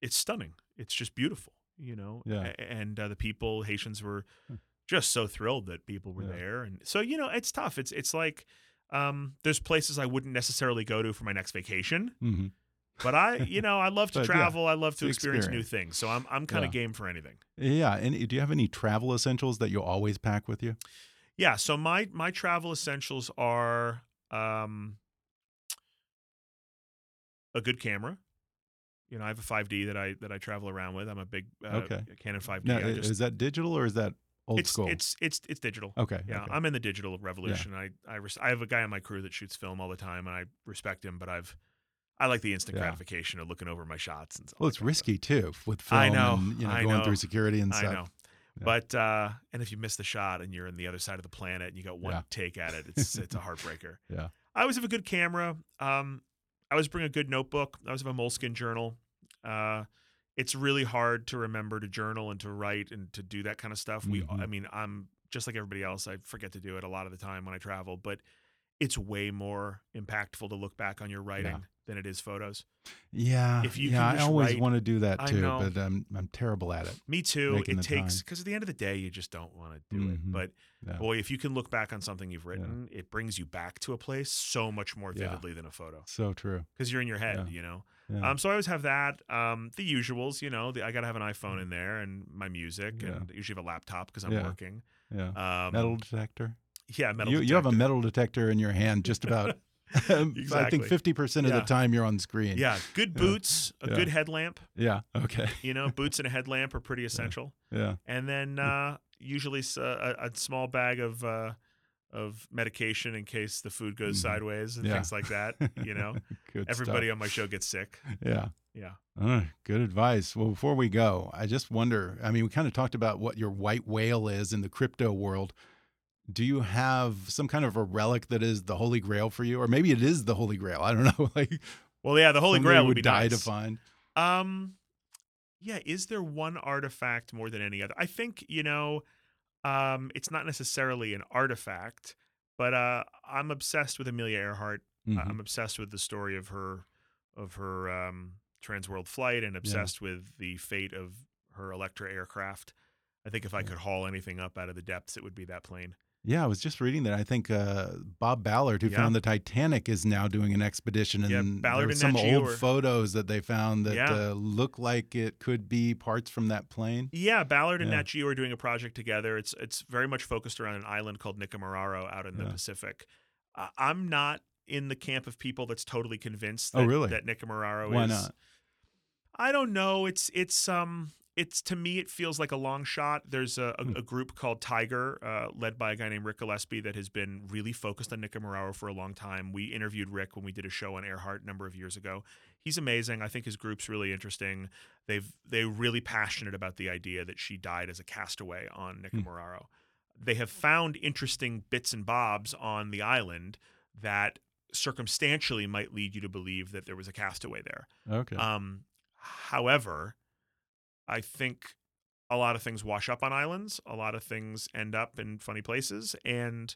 it's stunning. It's just beautiful, you know. Yeah. And uh, the people, Haitians, were Hmm. just so thrilled that people were Yeah. there, and so you know, it's tough. It's it's like um, there's places I wouldn't necessarily go to for my next vacation, hmm but I, you know, I love *laughs* to But, yeah, travel. I love to it's experience new things. So I'm I'm kind of Yeah. game for anything. Yeah. And do you have any travel essentials that you always pack with you? Yeah. So my my travel essentials are um, a good camera. You know, I have a 5D that I that I travel around with. I'm a big uh, Okay. Canon 5D. Now, I i- just, is that digital or is that old it's school? it's it's it's digital. okay. Yeah, okay. I'm in the digital revolution. I I, res- I have a guy on my crew that shoots film all the time, and I respect him. But I've I like the instant Yeah. gratification of looking over my shots and. well, it's that kind of stuff. risky too with film I know, and you know I going know, through security and I stuff. know. Yeah. But uh, and if you miss the shot and you're on the other side of the planet and you got one Yeah. take at it, it's it's a *laughs* heartbreaker. Yeah. I always have a good camera. Um, I always bring a good notebook. I always have a moleskin journal. Uh, it's really hard to remember to journal and to write and to do that kind of stuff. We, Mhm. I mean, I'm just like everybody else. I forget to do it a lot of the time when I travel, but it's way more impactful to look back on your writing than it is photos. Yeah. If you yeah, I always write- want to do that too, but I'm I'm terrible at it. Me too. It takes because at the end of the day, you just don't want to do Mhm. it. But Yeah. boy, if you can look back on something you've written, it brings you back to a place so much more Yeah. vividly than a photo So true. because you're in your head. Yeah. You know. Yeah. Um, so I always have that. Um, the usuals, you know, the, I gotta have an iPhone in there and my music, Yeah. and usually have a laptop because I'm Yeah. working. yeah. Um, metal detector. yeah, metal. you you have a metal detector in your hand just about. *laughs* *laughs* I think fifty percent of Yeah. the time you're on screen. Yeah, good boots, a Yeah. good headlamp. Yeah. Okay. You know, boots and a headlamp are pretty *laughs* essential. Yeah. And then uh, usually a small bag of uh, of medication in case the food goes Mhm. sideways and Yeah. things like that. You know, *laughs* everybody stuff. on my show gets sick. Yeah. Yeah. Uh, good advice. Well, before we go, I just wonder. I mean, we kind of talked about what your white whale is in the crypto world. Do you have some kind of a relic that is the holy grail for you, or maybe it is the holy grail? I don't know. *laughs* like Well, yeah, the Holy Grail would be die nice. to find. Um, yeah. Is there one artifact more than any other? I think you know, um, it's not necessarily an artifact, but uh, I'm obsessed with Amelia Earhart. Mhm. I'm obsessed with the story of her, of her um, transworld flight, and obsessed with the fate of her Electra aircraft. I think if I could haul anything up out of the depths, it would be that plane. Yeah, I was just reading that. I think uh, Bob Ballard, who Yeah. found the Titanic, is now doing an expedition, and Yeah, there Ballard were and some old are- photos that they found that Yeah. uh, look like it could be parts from that plane. Yeah, Ballard and Yeah. Nat Geo are doing a project together. It's it's very much focused around an island called Nikumaroro out in the. Pacific. Uh, I'm not in the camp of people that's totally convinced Oh, that, really? that Nikumaroro Why is. not? I don't know. It's it's um it's to me it feels like a long shot. There's a, a, Hmm. a group called TIGHAR, uh, led by a guy named Ric Gillespie, that has been really focused on Nikumaroro for a long time. We interviewed Ric when we did a show on Earhart a number of years ago. He's amazing. I think his group's really interesting. They've they're really passionate about the idea that she died as a castaway on Hmm. Nikumaroro. They have found interesting bits and bobs on the island that circumstantially might lead you to believe that there was a castaway there. Okay. Um, however, I think a lot of things wash up on islands. A lot of things end up in funny places, and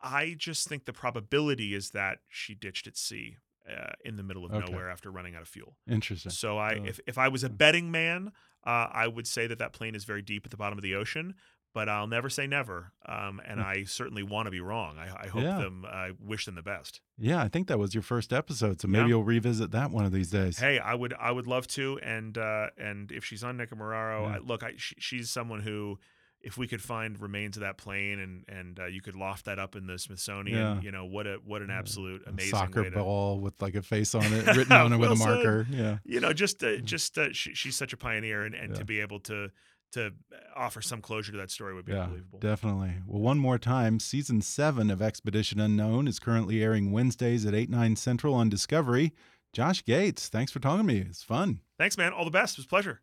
I just think the probability is that she ditched at sea uh, in the middle of Okay. nowhere after running out of fuel. Interesting. So I, Oh. if if I was a betting man, uh, I would say that that plane is very deep at the bottom of the ocean. But I'll never say never, um, and I certainly want to be wrong. I, I hope Hmm. Yeah. them. I wish them the best. Yeah, I think that was your first episode, so maybe Yeah. you'll revisit that one of these days. Hey, I would I would love to, and uh, and if she's on Nikumaroro, Yeah. I, look, I, she, she's someone who, if we could find remains of that plane and and uh, you could loft that up in the Smithsonian, Yeah. you know what a what an Yeah. absolute A amazing soccer way to, ball with like a face on it, *laughs* written on it with a marker. Yeah. you know, just uh, just uh, she, she's such a pioneer, and, and Yeah. to be able to to uh, offer some closure to that story would be Yeah, unbelievable. definitely. Well, one more time, season seven of Expedition Unknown is currently airing Wednesdays at 8, 9 Central on Discovery. Josh Gates, thanks for talking to me. It's fun. Thanks, man. All the best. It was a pleasure.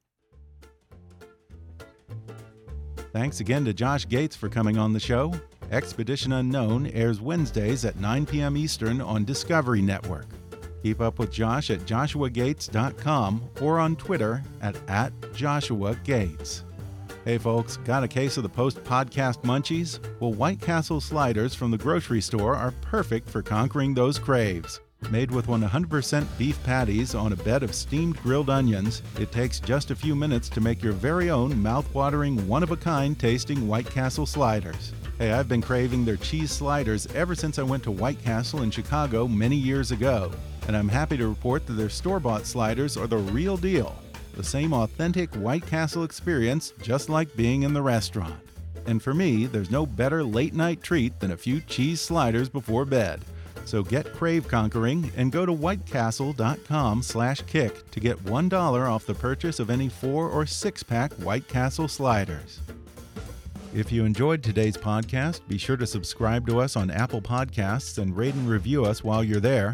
Thanks again to Josh Gates for coming on the show. Expedition Unknown airs Wednesdays at 9 p.m. Eastern on Discovery Network. Keep up with Josh at joshuagates.com or on Twitter at, at Joshua Gates. Hey folks, got a case of the post podcast munchies? Well, White Castle sliders from the grocery store are perfect for conquering those craves. Made with 100% beef patties on a bed of steamed grilled onions, it takes just a few minutes to make your very own mouth-watering, one-of-a-kind tasting White Castle sliders. Hey, I've been craving their cheese sliders ever since I went to White Castle in Chicago many years ago, and I'm happy to report that their store-bought sliders are the real deal. The same authentic White Castle experience, just like being in the restaurant. And for me, there's no better late night treat than a few cheese sliders before bed. So get crave conquering and go to whitecastle.com slash kick to get $1 off the purchase of any four or six pack White Castle sliders. If you enjoyed today's podcast, be sure to subscribe to us on Apple Podcasts and rate and review us while you're there.